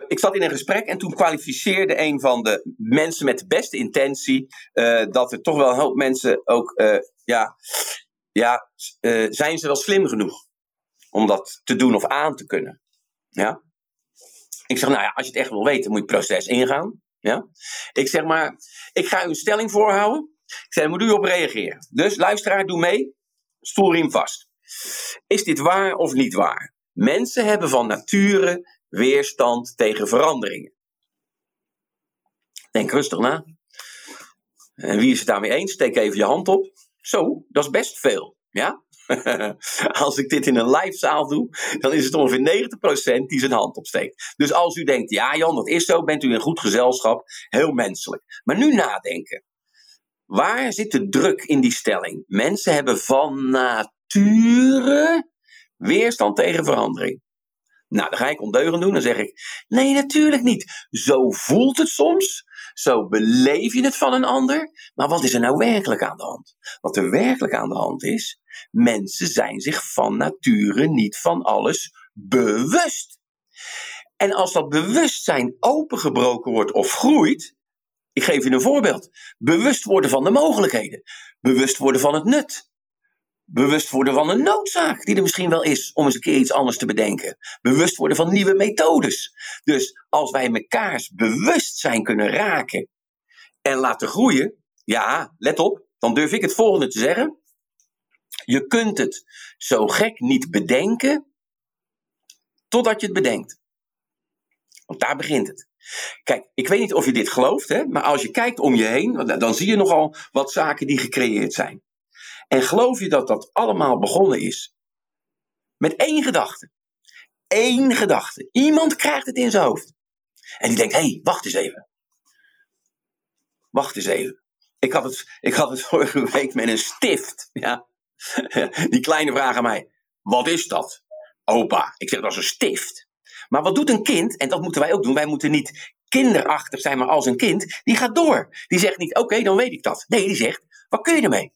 Ik zat in een gesprek en toen kwalificeerde een van de mensen met de beste intentie uh, dat er toch wel een hoop mensen ook, uh, ja, ja uh, zijn ze wel slim genoeg om dat te doen of aan te kunnen. Ja? Ik zeg, nou ja, als je het echt wil weten, moet je het proces ingaan. Ja? Ik zeg maar, ik ga u een stelling voorhouden. Ik zeg, moet u op reageren. Dus luisteraar, doe mee. Stoelriem vast. Is dit waar of niet waar? Mensen hebben van nature weerstand tegen veranderingen. Denk rustig na. En wie is het daarmee eens? Steek even je hand op. Zo, dat is best veel. Ja? [LAUGHS] als ik dit in een live zaal doe, dan is het ongeveer 90% die zijn hand opsteekt. Dus als u denkt, ja Jan, dat is zo, bent u in goed gezelschap, heel menselijk. Maar nu nadenken. Waar zit de druk in die stelling? Mensen hebben van nature weerstand tegen verandering. Nou, dan ga ik ondeugend doen. Dan zeg ik: Nee, natuurlijk niet. Zo voelt het soms. Zo beleef je het van een ander. Maar wat is er nou werkelijk aan de hand? Wat er werkelijk aan de hand is: mensen zijn zich van nature niet van alles bewust. En als dat bewustzijn opengebroken wordt of groeit. Ik geef je een voorbeeld. Bewust worden van de mogelijkheden. Bewust worden van het nut Bewust worden van een noodzaak die er misschien wel is om eens een keer iets anders te bedenken. Bewust worden van nieuwe methodes. Dus als wij mekaars bewustzijn kunnen raken en laten groeien, ja, let op, dan durf ik het volgende te zeggen. Je kunt het zo gek niet bedenken totdat je het bedenkt. Want daar begint het. Kijk, ik weet niet of je dit gelooft, hè, maar als je kijkt om je heen, dan zie je nogal wat zaken die gecreëerd zijn. En geloof je dat dat allemaal begonnen is met één gedachte? Eén gedachte. Iemand krijgt het in zijn hoofd. En die denkt: hé, hey, wacht eens even. Wacht eens even. Ik had, het, ik had het [LAUGHS] vorige week met een stift. Ja. [LAUGHS] Die kleine vraag aan mij: wat is dat? Opa, ik zeg dat is een stift. Maar wat doet een kind? En dat moeten wij ook doen. Wij moeten niet kinderachtig zijn, maar als een kind. Die gaat door. Die zegt niet: oké, dan weet ik dat. Nee, die zegt: wat kun je ermee?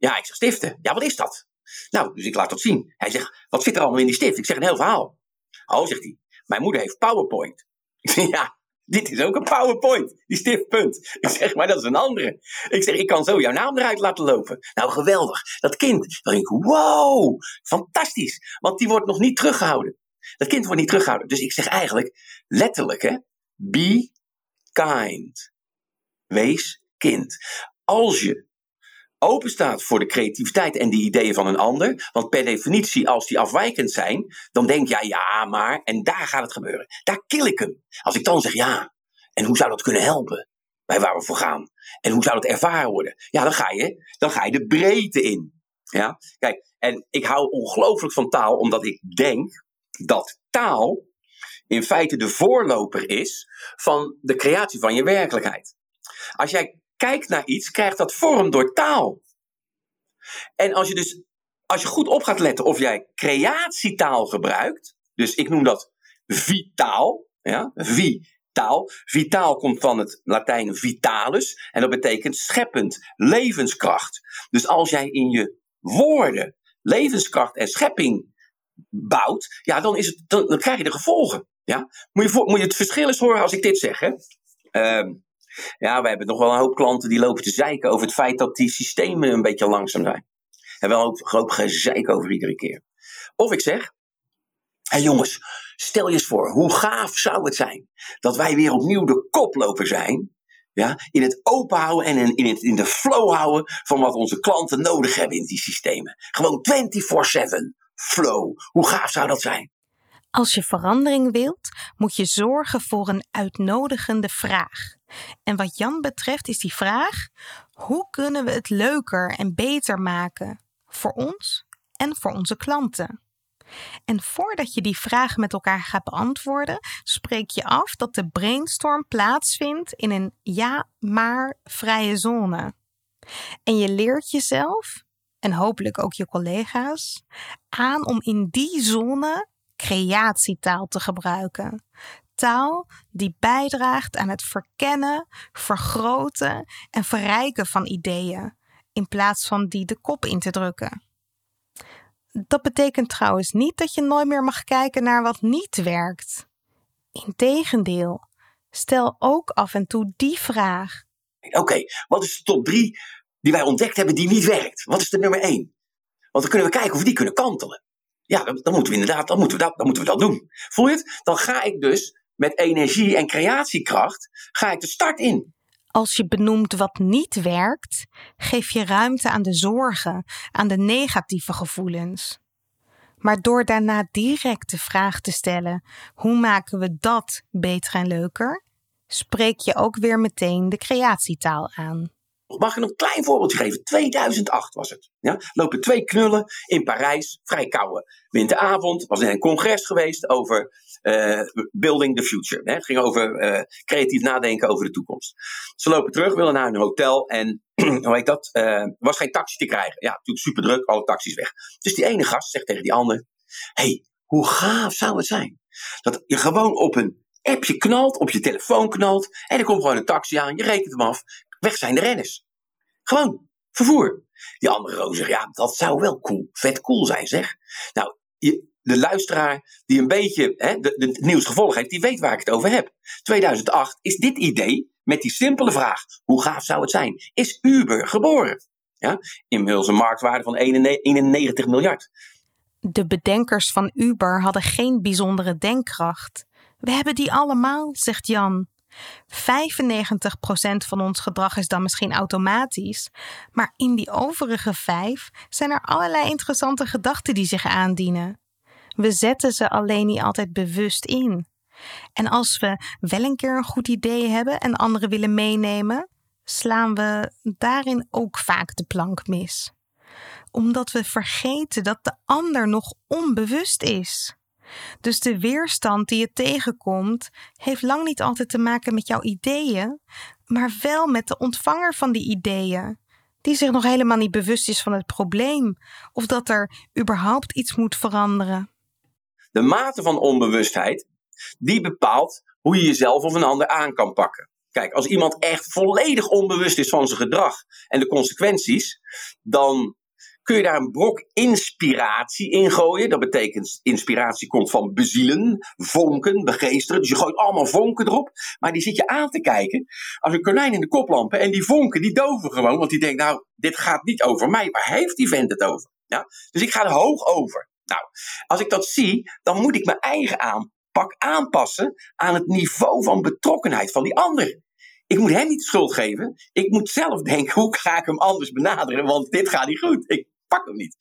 Ja, ik zeg stiften. Ja, wat is dat? Nou, dus ik laat dat zien. Hij zegt, wat zit er allemaal in die stift? Ik zeg een heel verhaal. Oh, zegt hij, mijn moeder heeft PowerPoint. [LAUGHS] ja, dit is ook een PowerPoint, die stiftpunt. [LAUGHS] Ik zeg, maar dat is een andere. Ik zeg, ik kan zo jouw naam eruit laten lopen. Nou, geweldig. Dat kind, dan denk ik, wow, fantastisch. Want die wordt nog niet teruggehouden. Dat kind wordt niet teruggehouden. Dus ik zeg eigenlijk, letterlijk, hè, be kind. Wees kind. Als je open staat voor de creativiteit en de ideeën van een ander. Want per definitie, als die afwijkend zijn, dan denk jij ja, maar, en daar gaat het gebeuren. Daar kill ik hem. Als ik dan zeg ja, en hoe zou dat kunnen helpen? Bij waar we voor gaan. En hoe zou dat ervaren worden? Ja, dan ga je, dan ga je de breedte in. Ja, kijk, en ik hou ongelooflijk van taal, omdat ik denk dat taal in feite de voorloper is van de creatie van je werkelijkheid. Als jij kijkt naar iets, krijgt dat vorm door taal. En als je dus, als je goed op gaat letten of jij creatietaal gebruikt, dus ik noem dat vitaal, ja, vitaal. Vitaal komt van het Latijn vitalis en dat betekent scheppend, levenskracht. Dus als jij in je woorden levenskracht en schepping bouwt, ja, dan, is het, dan, krijg je de gevolgen. Ja? Moet, je moet je het verschil eens horen als ik dit zeg. Hè? Uh, ja, we hebben nog wel een hoop klanten die lopen te zeiken over het feit dat die systemen een beetje langzaam zijn. En wel een hoop gezeik over iedere keer. Of ik zeg, hé hey jongens, stel je eens voor, hoe gaaf zou het zijn dat wij weer opnieuw de koploper zijn. Ja, in het open houden en in, in, het, in de flow houden van wat onze klanten nodig hebben in die systemen. Gewoon 24-7 flow. Hoe gaaf zou dat zijn? Als je verandering wilt, moet je zorgen voor een uitnodigende vraag. En wat Jan betreft is die vraag: hoe kunnen we het leuker en beter maken voor ons en voor onze klanten? En voordat je die vraag met elkaar gaat beantwoorden, spreek je af dat de brainstorm plaatsvindt in een ja, maar vrije zone. En je leert jezelf, en hopelijk ook je collega's, aan om in die zone creatietaal te gebruiken. Taal die bijdraagt aan het verkennen, vergroten en verrijken van ideeën, in plaats van die de kop in te drukken. Dat betekent trouwens niet dat je nooit meer mag kijken naar wat niet werkt. Integendeel, stel ook af en toe die vraag. Oké, wat is de top drie die wij ontdekt hebben die niet werkt? Wat is de nummer één? Want dan kunnen we kijken of we die kunnen kantelen. Ja, dan, moeten we inderdaad, dan moeten we, dat, dan moeten we dat doen. Voel je het? Dan ga ik dus met energie en creatiekracht, ga ik de start in. Als je benoemt wat niet werkt, geef je ruimte aan de zorgen, aan de negatieve gevoelens. Maar door daarna direct de vraag te stellen: hoe maken we dat beter en leuker? Spreek je ook weer meteen de creatietaal aan. Mag ik een klein voorbeeldje geven? 2008 was het. Ja? Lopen twee knullen in Parijs, vrij koude winteravond. Was in een congres geweest over uh, building the future. Hè? Het ging over uh, creatief nadenken over de toekomst. Ze lopen terug, willen naar een hotel en [CLEARS THROAT] hoe heet dat? Uh, was geen taxi te krijgen. Ja, natuurlijk super druk, alle taxis weg. Dus die ene gast zegt tegen die ander: hey, hoe gaaf zou het zijn dat je gewoon op een appje knalt, op je telefoon knalt en er komt gewoon een taxi aan, je rekent hem af, weg zijn de renners. Gewoon, vervoer. Die andere roos zegt, ja, dat zou wel cool, vet cool zijn, zeg. Nou, de luisteraar die een beetje hè, de, de, heeft, die weet waar ik het over heb. 2008 is dit idee met die simpele vraag, hoe gaaf zou het zijn, is Uber geboren. Ja? Inmiddels een marktwaarde van 91 miljard. De bedenkers van Uber hadden geen bijzondere denkkracht. We hebben die allemaal, zegt Jan. 95% van ons gedrag is dan misschien automatisch, maar in die overige 5 zijn er allerlei interessante gedachten die zich aandienen. We zetten ze alleen niet altijd bewust in. En als we wel een keer een goed idee hebben en anderen willen meenemen, slaan we daarin ook vaak de plank mis. Omdat we vergeten dat de ander nog onbewust is. Dus de weerstand die je tegenkomt, heeft lang niet altijd te maken met jouw ideeën, maar wel met de ontvanger van die ideeën, die zich nog helemaal niet bewust is van het probleem of dat er überhaupt iets moet veranderen. De mate van onbewustheid, die bepaalt hoe je jezelf of een ander aan kan pakken. Kijk, als iemand echt volledig onbewust is van zijn gedrag en de consequenties, dan kun je daar een brok inspiratie in gooien. Dat betekent, inspiratie komt van bezielen, vonken, begeesteren. Dus je gooit allemaal vonken erop. Maar die zit je aan te kijken als een konijn in de koplampen. En die vonken, die doven gewoon. Want die denkt, nou, dit gaat niet over mij. Waar heeft die vent het over? Ja? Dus ik ga er hoog over. Nou, als ik dat zie, dan moet ik mijn eigen aanpak aanpassen aan het niveau van betrokkenheid van die ander. Ik moet hem niet de schuld geven. Ik moet zelf denken, hoe ga ik hem anders benaderen? Want dit gaat niet goed. Pak hem niet.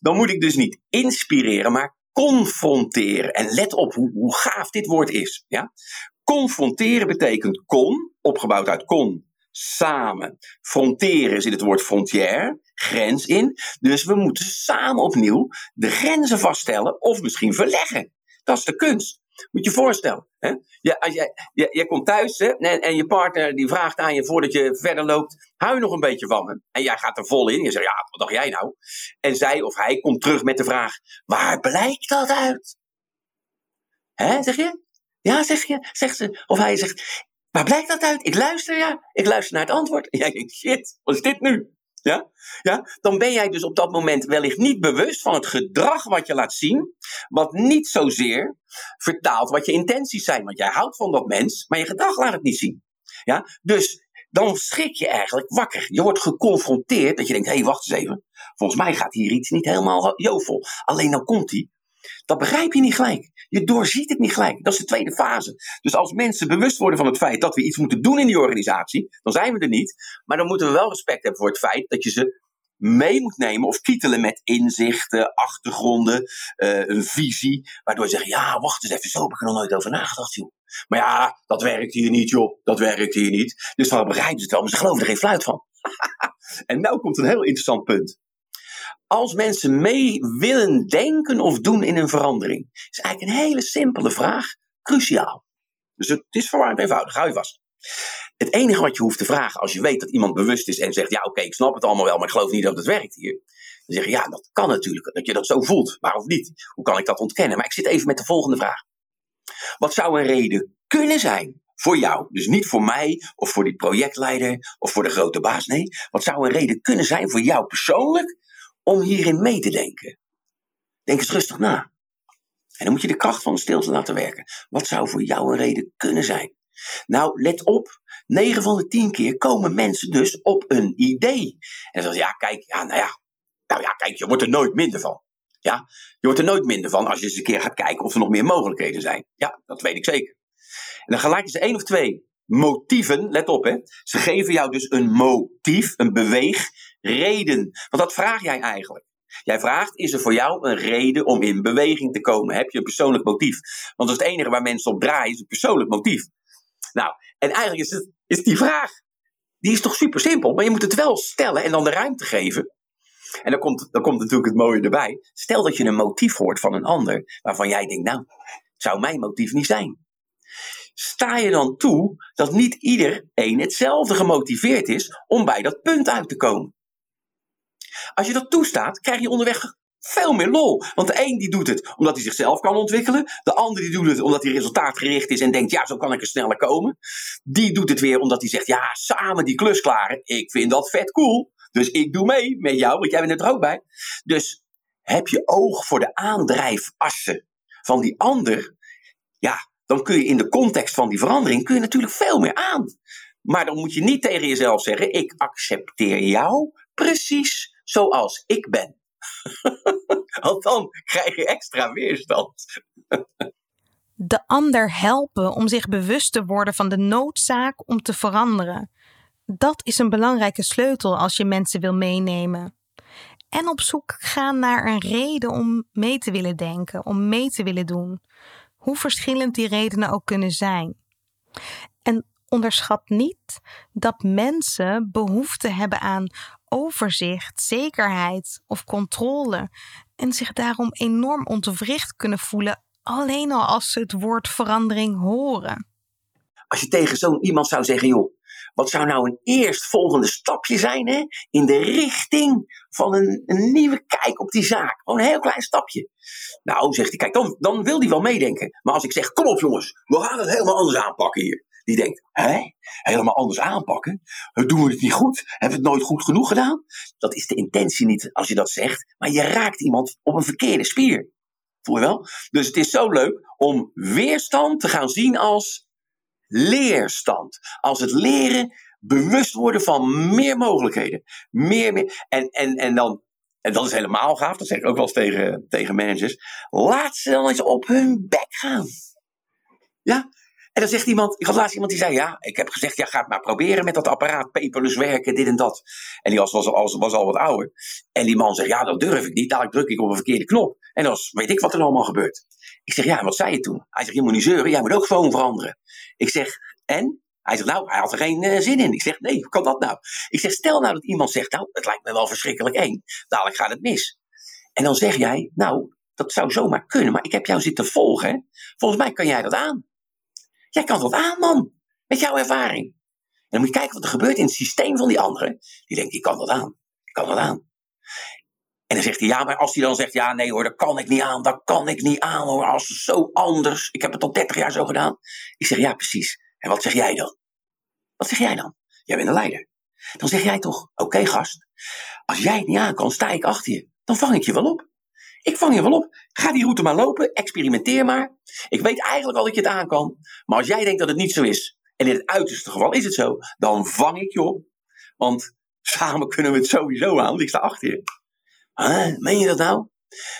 Dan moet ik dus niet inspireren, maar confronteren. En let op hoe, hoe gaaf dit woord is. Ja? Confronteren betekent con, opgebouwd uit con, samen. Fronteren zit het woord frontière, grens in. Dus we moeten samen opnieuw de grenzen vaststellen of misschien verleggen. Dat is de kunst. Moet je je voorstellen. Hè? Ja, als jij, je, je komt thuis hè, en, je partner die vraagt aan je voordat je verder loopt: hou je nog een beetje van me? En jij gaat er vol in. Je zegt: ja, wat dacht jij nou? En zij of hij komt terug met de vraag: waar blijkt dat uit? Hè, zeg je? Ja, zeg je, zegt ze. Of hij zegt: waar blijkt dat uit? Ik luister, ja. Ik luister naar het antwoord. En jij denkt: shit, wat is dit nu? Ja? Ja? Dan ben jij dus op dat moment wellicht niet bewust van het gedrag wat je laat zien, wat niet zozeer vertaalt wat je intenties zijn. Want jij houdt van dat mens, maar je gedrag laat het niet zien. Ja? Dus dan schrik je eigenlijk wakker. Je wordt geconfronteerd dat je denkt, hé, hey, wacht eens even. Volgens mij gaat hier iets niet helemaal jovel. Alleen dan komt hij. Dat begrijp je niet gelijk. Je doorziet het niet gelijk. Dat is de tweede fase. Dus als mensen bewust worden van het feit dat we iets moeten doen in die organisatie, dan zijn we er niet. Maar dan moeten we wel respect hebben voor het feit dat je ze mee moet nemen of kietelen met inzichten, achtergronden, uh, een visie. Waardoor je zegt, ja, wacht eens even, zo heb ik er nog nooit over nagedacht, joh. Maar ja, dat werkt hier niet, joh. Dat werkt hier niet. Dus dan begrijpen ze het wel, maar ze geloven er geen fluit van. [LAUGHS] en nou komt een heel interessant punt als mensen mee willen denken of doen in een verandering? is eigenlijk een hele simpele vraag, cruciaal. Dus het is verwarrend eenvoudig, hou je vast. Het enige wat je hoeft te vragen als je weet dat iemand bewust is en zegt: Ja, oké, ik snap het allemaal wel, maar ik geloof niet dat het werkt hier. Dan zeg je: Ja, dat kan natuurlijk, dat je dat zo voelt. Waarom niet? Hoe kan ik dat ontkennen? Maar ik zit even met de volgende vraag. Wat zou een reden kunnen zijn voor jou? Dus niet voor mij of voor die projectleider of voor de grote baas. Nee, wat zou een reden kunnen zijn voor jou persoonlijk om hierin mee te denken. Denk eens rustig na. En dan moet je de kracht van de stilte laten werken. Wat zou voor jou een reden kunnen zijn? Nou, let op. 9 van de 10 keer komen mensen dus op een idee. En dan zeggen ze, ja, kijk, ja, nou ja. Nou ja, kijk, je wordt er nooit minder van. Ja, je wordt er nooit minder van als je eens een keer gaat kijken of er nog meer mogelijkheden zijn. Ja, dat weet ik zeker. En dan gelijk ze één of twee motieven, let op hè. Ze geven jou dus een motief, een beweegreden. Want dat vraag jij eigenlijk. Jij vraagt, is er voor jou een reden om in beweging te komen? Heb je een persoonlijk motief? Want dat is het enige waar mensen op draaien, is een persoonlijk motief. Nou, en eigenlijk is, het, is die vraag, die is toch super simpel, maar je moet het wel stellen en dan de ruimte geven. En dan komt, dan komt natuurlijk het mooie erbij. Stel dat je een motief hoort van een ander, waarvan jij denkt, nou, het zou mijn motief niet zijn sta je dan toe dat niet iedereen hetzelfde gemotiveerd is om bij dat punt uit te komen. Als je dat toestaat, krijg je onderweg veel meer lol. Want de een die doet het omdat hij zichzelf kan ontwikkelen. De ander die doet het omdat hij resultaatgericht is en denkt, ja, zo kan ik er sneller komen. Die doet het weer omdat hij zegt, ja, samen die klus klaren. Ik vind dat vet cool. Dus ik doe mee met jou, want jij bent er ook bij. Dus heb je oog voor de aandrijfassen van die ander. Ja, dan kun je in de context van die verandering kun je natuurlijk veel meer aan. Maar dan moet je niet tegen jezelf zeggen: ik accepteer jou precies zoals ik ben. [LAUGHS] Want dan krijg je extra weerstand. de ander helpen om zich bewust te worden van de noodzaak om te veranderen. Dat is een belangrijke sleutel als je mensen wil meenemen. En op zoek gaan naar een reden om mee te willen denken, om mee te willen doen hoe verschillend die redenen ook kunnen zijn. En onderschat niet dat mensen behoefte hebben aan overzicht, zekerheid of controle en zich daarom enorm ontwricht kunnen voelen alleen al als ze het woord verandering horen. Als je tegen zo'n iemand zou zeggen, joh, wat zou nou een eerstvolgende stapje zijn hè? in de richting van een, nieuwe kijk op die zaak? Gewoon een heel klein stapje. Nou, zegt hij, kijk, dan, dan wil hij wel meedenken. Maar als ik zeg, kom op jongens, we gaan het helemaal anders aanpakken hier. Die denkt, hè? Helemaal anders aanpakken? Doen we het niet goed? Hebben we het nooit goed genoeg gedaan? Dat is de intentie niet als je dat zegt, maar je raakt iemand op een verkeerde spier. Voel je wel? Dus het is zo leuk om weerstand te gaan zien als leerstand. Als het leren bewust worden van meer mogelijkheden. Meer, meer. En, en, en dan en dat is helemaal gaaf, dat zeg ik ook wel eens tegen, tegen managers. Laat ze dan eens op hun bek gaan. Ja? En dan zegt iemand, ik had laatst iemand die zei, ja, ik heb gezegd, ja, ga het maar proberen met dat apparaat, paperless werken, dit en dat. En die was, was, was, al wat ouder. En die man zegt, ja, dat durf ik niet, dadelijk druk ik op een verkeerde knop. En dan weet ik wat er allemaal gebeurt. Ik zeg, ja, wat zei je toen? Hij zegt, je moet niet zeuren, jij moet ook gewoon veranderen. Ik zeg, en? Hij zegt, nou, hij had er geen uh, zin in. Ik zeg, nee, hoe kan dat nou? Ik zeg, stel nou dat iemand zegt, nou, het lijkt me wel verschrikkelijk eng. Dadelijk gaat het mis. En dan zeg jij, nou, dat zou zomaar kunnen, maar ik heb jou zitten volgen. Volgens mij kan jij dat aan. Jij kan dat aan, man. Met jouw ervaring. En dan moet je kijken wat er gebeurt in het systeem van die anderen. Die denkt, ik kan dat aan. Ik kan dat aan. En dan zegt hij, ja, maar als hij dan zegt, ja, nee hoor, dat kan ik niet aan, dat kan ik niet aan hoor, als het zo anders. Ik heb het al 30 jaar zo gedaan. Ik zeg, ja, precies. En wat zeg jij dan? Wat zeg jij dan? Jij bent een leider. Dan zeg jij toch, oké gast, als jij het niet aan kan, sta ik achter je. Dan vang ik je wel op. Ik vang je wel op. Ga die route maar lopen, experimenteer maar. Ik weet eigenlijk al dat je het aan kan. Maar als jij denkt dat het niet zo is, en in het uiterste geval is het zo, dan vang ik je op. Want samen kunnen we het sowieso aan, ik sta achter je. Meen je dat nou?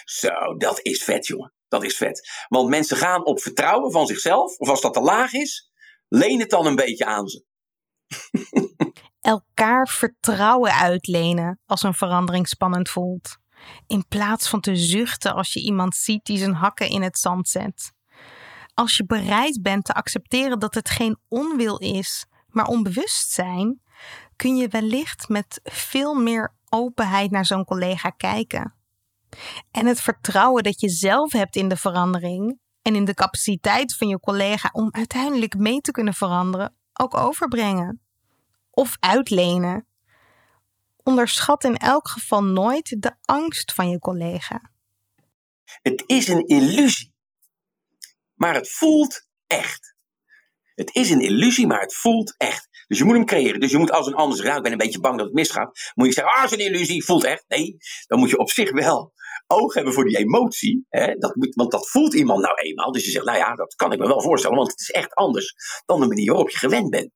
Zo, dat is vet, jongen. Dat is vet. Want mensen gaan op vertrouwen van zichzelf, of als dat te laag is, leen het dan een beetje aan ze. [LAUGHS] Elkaar vertrouwen uitlenen als een verandering spannend voelt. In plaats van te zuchten als je iemand ziet die zijn hakken in het zand zet. Als je bereid bent te accepteren dat het geen onwil is, maar onbewustzijn, kun je wellicht met veel meer openheid naar zo'n collega kijken. En het vertrouwen dat je zelf hebt in de verandering en in de capaciteit van je collega om uiteindelijk mee te kunnen veranderen, ook overbrengen. Of uitlenen. Onderschat in elk geval nooit de angst van je collega. Het is een illusie, maar het voelt echt. Het is een illusie, maar het voelt echt. Dus je moet hem creëren. Dus je moet als een ander zeggen, nou, ik ben een beetje bang dat het misgaat. Moet je zeggen, ah, het is een illusie, voelt echt. Nee, dan moet je op zich wel oog hebben voor die emotie. Hè? Dat moet, want dat voelt iemand nou eenmaal. Dus je zegt, nou ja, dat kan ik me wel voorstellen. Want het is echt anders dan de manier waarop je gewend bent.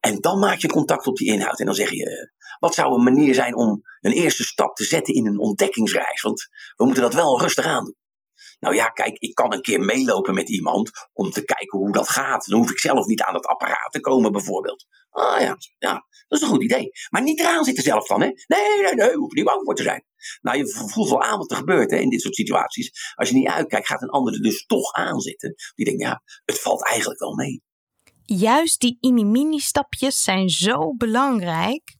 En dan maak je contact op die inhoud. En dan zeg je, wat zou een manier zijn om een eerste stap te zetten in een ontdekkingsreis? Want we moeten dat wel rustig aan doen. Nou ja, kijk, ik kan een keer meelopen met iemand om te kijken hoe dat gaat. Dan hoef ik zelf niet aan het apparaat te komen, bijvoorbeeld. Ah ja, ja, dat is een goed idee. Maar niet eraan zitten zelf dan, hè? Nee, nee, nee, je hoeft niet bang voor te zijn. Nou, je voelt wel aan wat er gebeurt hè, in dit soort situaties. Als je niet uitkijkt, gaat een ander er dus toch aan zitten. Die denkt, ja, het valt eigenlijk wel mee. Juist die mini-stapjes zijn zo belangrijk.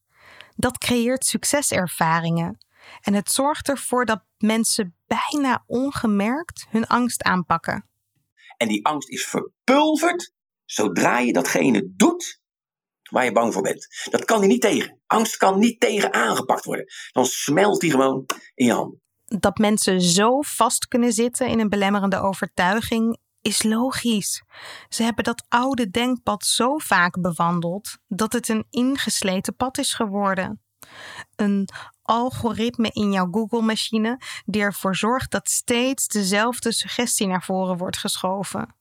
Dat creëert succeservaringen. En het zorgt ervoor dat mensen bijna ongemerkt hun angst aanpakken. En die angst is verpulverd zodra je datgene doet waar je bang voor bent. Dat kan hij niet tegen. Angst kan niet tegen aangepakt worden. Dan smelt die gewoon in je hand. Dat mensen zo vast kunnen zitten in een belemmerende overtuiging is logisch. Ze hebben dat oude denkpad zo vaak bewandeld dat het een ingesleten pad is geworden. Een algoritme in jouw Google-machine die ervoor zorgt dat steeds dezelfde suggestie naar voren wordt geschoven.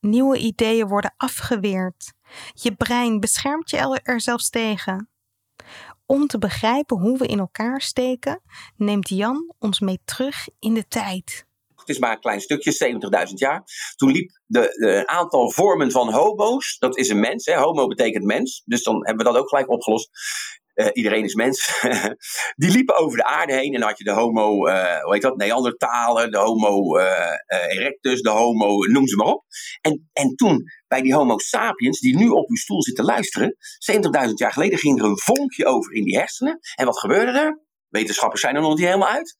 Nieuwe ideeën worden afgeweerd. Je brein beschermt je er zelfs tegen. Om te begrijpen hoe we in elkaar steken, neemt Jan ons mee terug in de tijd. Het is maar een klein stukje, 70.000 jaar. Toen liep de, aantal vormen van homo's, dat is een mens, hè, homo betekent mens, dus dan hebben we dat ook gelijk opgelost. Uh, iedereen is mens. [LAUGHS] die liepen over de aarde heen en dan had je de homo, uh, hoe heet dat, Neandertalen, de homo uh, erectus, de homo, noem ze maar op. En, en toen, bij die homo sapiens, die nu op uw stoel zitten luisteren, 70.000 jaar geleden ging er een vonkje over in die hersenen. En wat gebeurde er? Wetenschappers zijn er nog niet helemaal uit.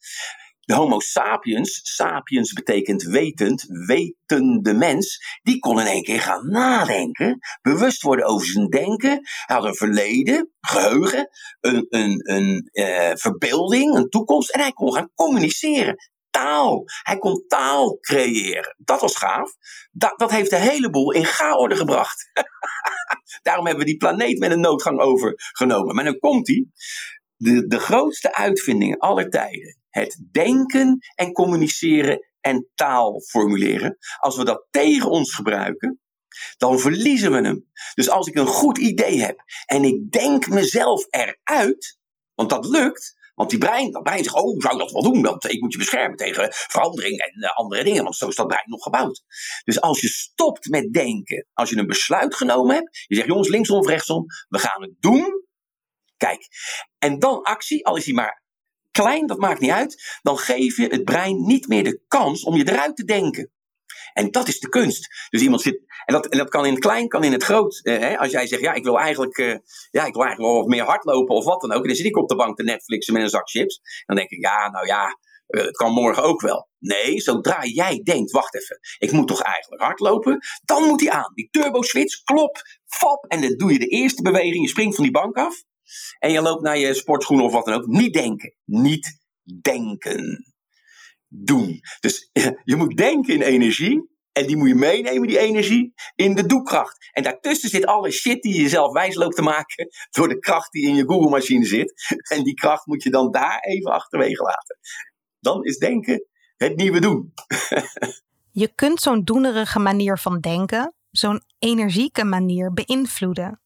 De Homo sapiens, sapiens betekent wetend, wetende mens, die kon in één keer gaan nadenken, bewust worden over zijn denken. Hij had een verleden, geheugen, een, een, een uh, verbeelding, een toekomst en hij kon gaan communiceren taal. Hij kon taal creëren. Dat was gaaf. Dat, dat heeft de hele boel in gaorde gebracht. [LAUGHS] Daarom hebben we die planeet met een noodgang overgenomen. Maar dan komt hij. De, de grootste uitvindingen aller tijden. Het denken en communiceren en taal formuleren. Als we dat tegen ons gebruiken, dan verliezen we hem. Dus als ik een goed idee heb en ik denk mezelf eruit, want dat lukt, want die brein, dat brein zegt, oh, zou dat wel doen? Want ik moet je beschermen tegen verandering en eh, andere dingen, want zo is dat brein nog gebouwd. Dus als je stopt met denken, als je een besluit genomen hebt, je zegt, jongens, linksom of rechtsom, we gaan het doen. Kijk, en dan actie, al is die maar klein, dat maakt niet uit, dan geef je het brein niet meer de kans om je eruit te denken. En dat is de kunst. Dus iemand zit, en dat, en dat kan in het klein, kan in het groot. Eh? Als jij zegt, ja, ik wil eigenlijk, eh, ja, ik wil eigenlijk wel meer hardlopen of wat dan ook. En dan zit ik op de bank te Netflixen met een zak chips. Dan denk ik, ja, nou ja, eh, het kan morgen ook wel. Nee, zodra jij denkt, wacht even, ik moet toch eigenlijk hardlopen, dan moet hij aan. Die turbo switch, klop, fap, en dan doe je de eerste beweging, je springt van die bank af en je loopt naar je sportschoenen of wat dan ook. Niet denken, niet denken doen. Dus [LAUGHS] je moet denken in energie. En die moet je meenemen, die energie, in de doekracht. En daartussen zit alle shit die je zelf wijs loopt te maken. [LAUGHS] door de kracht die in je Google-machine zit. [LAUGHS] En die kracht moet je dan daar even achterwege laten. Dan is denken het nieuwe doen. je kunt zo'n doenerige manier van denken, zo'n energieke manier beïnvloeden.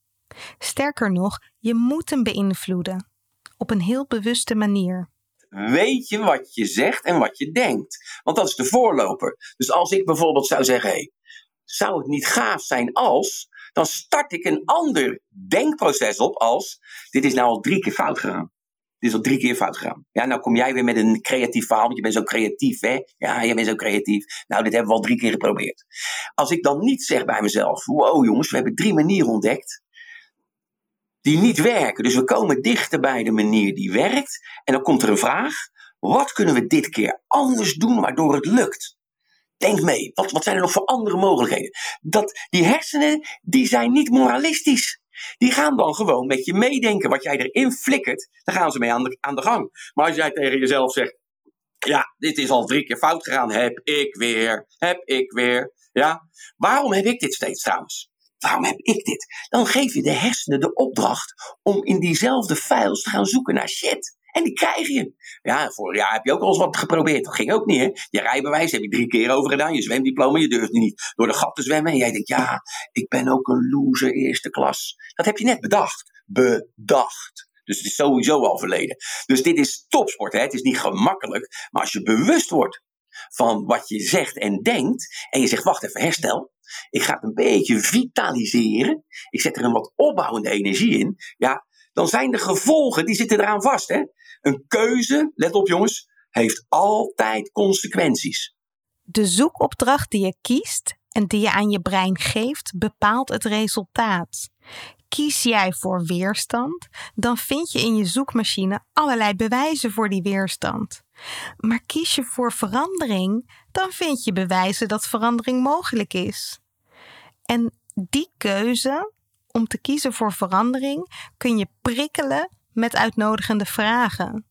Sterker nog, je moet hem beïnvloeden. Op een heel bewuste manier weet je wat je zegt en wat je denkt. Want dat is de voorloper. Dus als ik bijvoorbeeld zou zeggen: hey, zou het niet gaaf zijn als. Dan start ik een ander denkproces op als. Dit is nou al drie keer fout gegaan. Dit is al drie keer fout gegaan. Ja, nou kom jij weer met een creatief verhaal, want je bent zo creatief, hè? Ja, je bent zo creatief. Nou, dit hebben we al drie keer geprobeerd. Als ik dan niet zeg bij mezelf: wow, jongens, we hebben drie manieren ontdekt die niet werken. Dus we komen dichter bij de manier die werkt. En dan komt er een vraag: wat kunnen we dit keer anders doen waardoor het lukt? Denk mee, wat, wat zijn er nog voor andere mogelijkheden? Dat, die hersenen, die zijn niet moralistisch. Die gaan dan gewoon met je meedenken. Wat jij erin flikkert, daar gaan ze mee aan de, aan de gang. Maar als jij tegen jezelf zegt: Ja, dit is al drie keer fout gegaan, heb ik weer, heb ik weer. Ja, waarom heb ik dit steeds trouwens? Waarom heb ik dit? Dan geef je de hersenen de opdracht om in diezelfde files te gaan zoeken naar shit. En die krijg je. Ja, vorig jaar heb je ook al eens wat geprobeerd. Dat ging ook niet, hè? Je rijbewijs heb je drie keer over gedaan. Je zwemdiploma, je durft niet door de gat te zwemmen. En jij denkt, ja, ik ben ook een loser eerste klas. Dat heb je net bedacht. Bedacht. Dus het is sowieso al verleden. Dus dit is topsport, hè? Het is niet gemakkelijk. Maar als je bewust wordt van wat je zegt en denkt. En je zegt, wacht even, herstel. Ik ga het een beetje vitaliseren. Ik zet er een wat opbouwende energie in. Ja, dan zijn de gevolgen, die zitten eraan vast. Hè? Een keuze, let op jongens, heeft altijd consequenties. De zoekopdracht die je kiest en die je aan je brein geeft, bepaalt het resultaat. Kies jij voor weerstand, dan vind je in je zoekmachine allerlei bewijzen voor die weerstand. Maar kies je voor verandering, dan vind je bewijzen dat verandering mogelijk is. En die keuze om te kiezen voor verandering kun je prikkelen met uitnodigende vragen.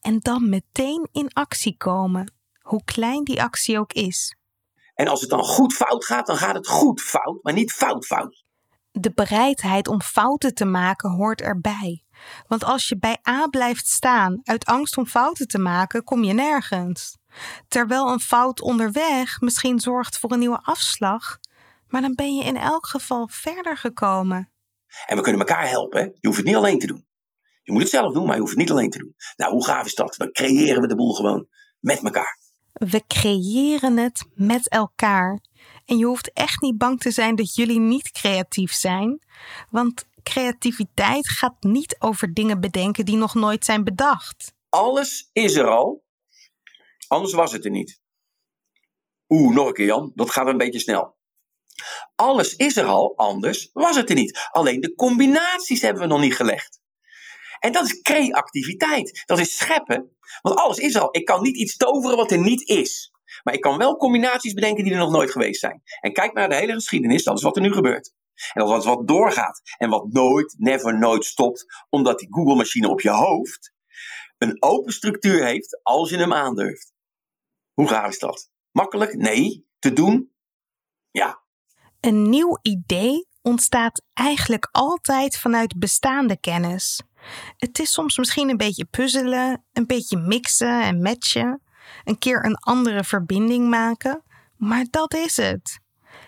En dan meteen in actie komen, hoe klein die actie ook is. En als het dan goed fout gaat, dan gaat het goed fout, maar niet fout fout. De bereidheid om fouten te maken hoort erbij. Want als je bij A blijft staan uit angst om fouten te maken, kom je nergens. Terwijl een fout onderweg misschien zorgt voor een nieuwe afslag, maar dan ben je in elk geval verder gekomen. En we kunnen elkaar helpen. Hè? Je hoeft het niet alleen te doen. Je moet het zelf doen, maar je hoeft het niet alleen te doen. Nou, hoe gaaf is dat? Dan creëren we de boel gewoon met elkaar. We creëren het met elkaar. En je hoeft echt niet bang te zijn dat jullie niet creatief zijn. Want creativiteit gaat niet over dingen bedenken die nog nooit zijn bedacht. Alles is er al. Anders was het er niet. Oeh, nog een keer Jan. Dat gaat een beetje snel. Alles is er al, anders was het er niet. Alleen de combinaties hebben we nog niet gelegd. En dat is creativiteit. Dat is scheppen. Want alles is al. Ik kan niet iets toveren wat er niet is. Maar ik kan wel combinaties bedenken die er nog nooit geweest zijn. En kijk naar de hele geschiedenis, dat is wat er nu gebeurt. En is wat doorgaat. En wat nooit, never, nooit stopt. Omdat die Google-machine op je hoofd een open structuur heeft als je hem aandurft. Hoe raar is dat? Makkelijk? Nee. Te doen? Ja. Een nieuw idee ontstaat eigenlijk altijd vanuit bestaande kennis. Het is soms misschien een beetje puzzelen, een beetje mixen en matchen, een keer een andere verbinding maken, maar dat is het.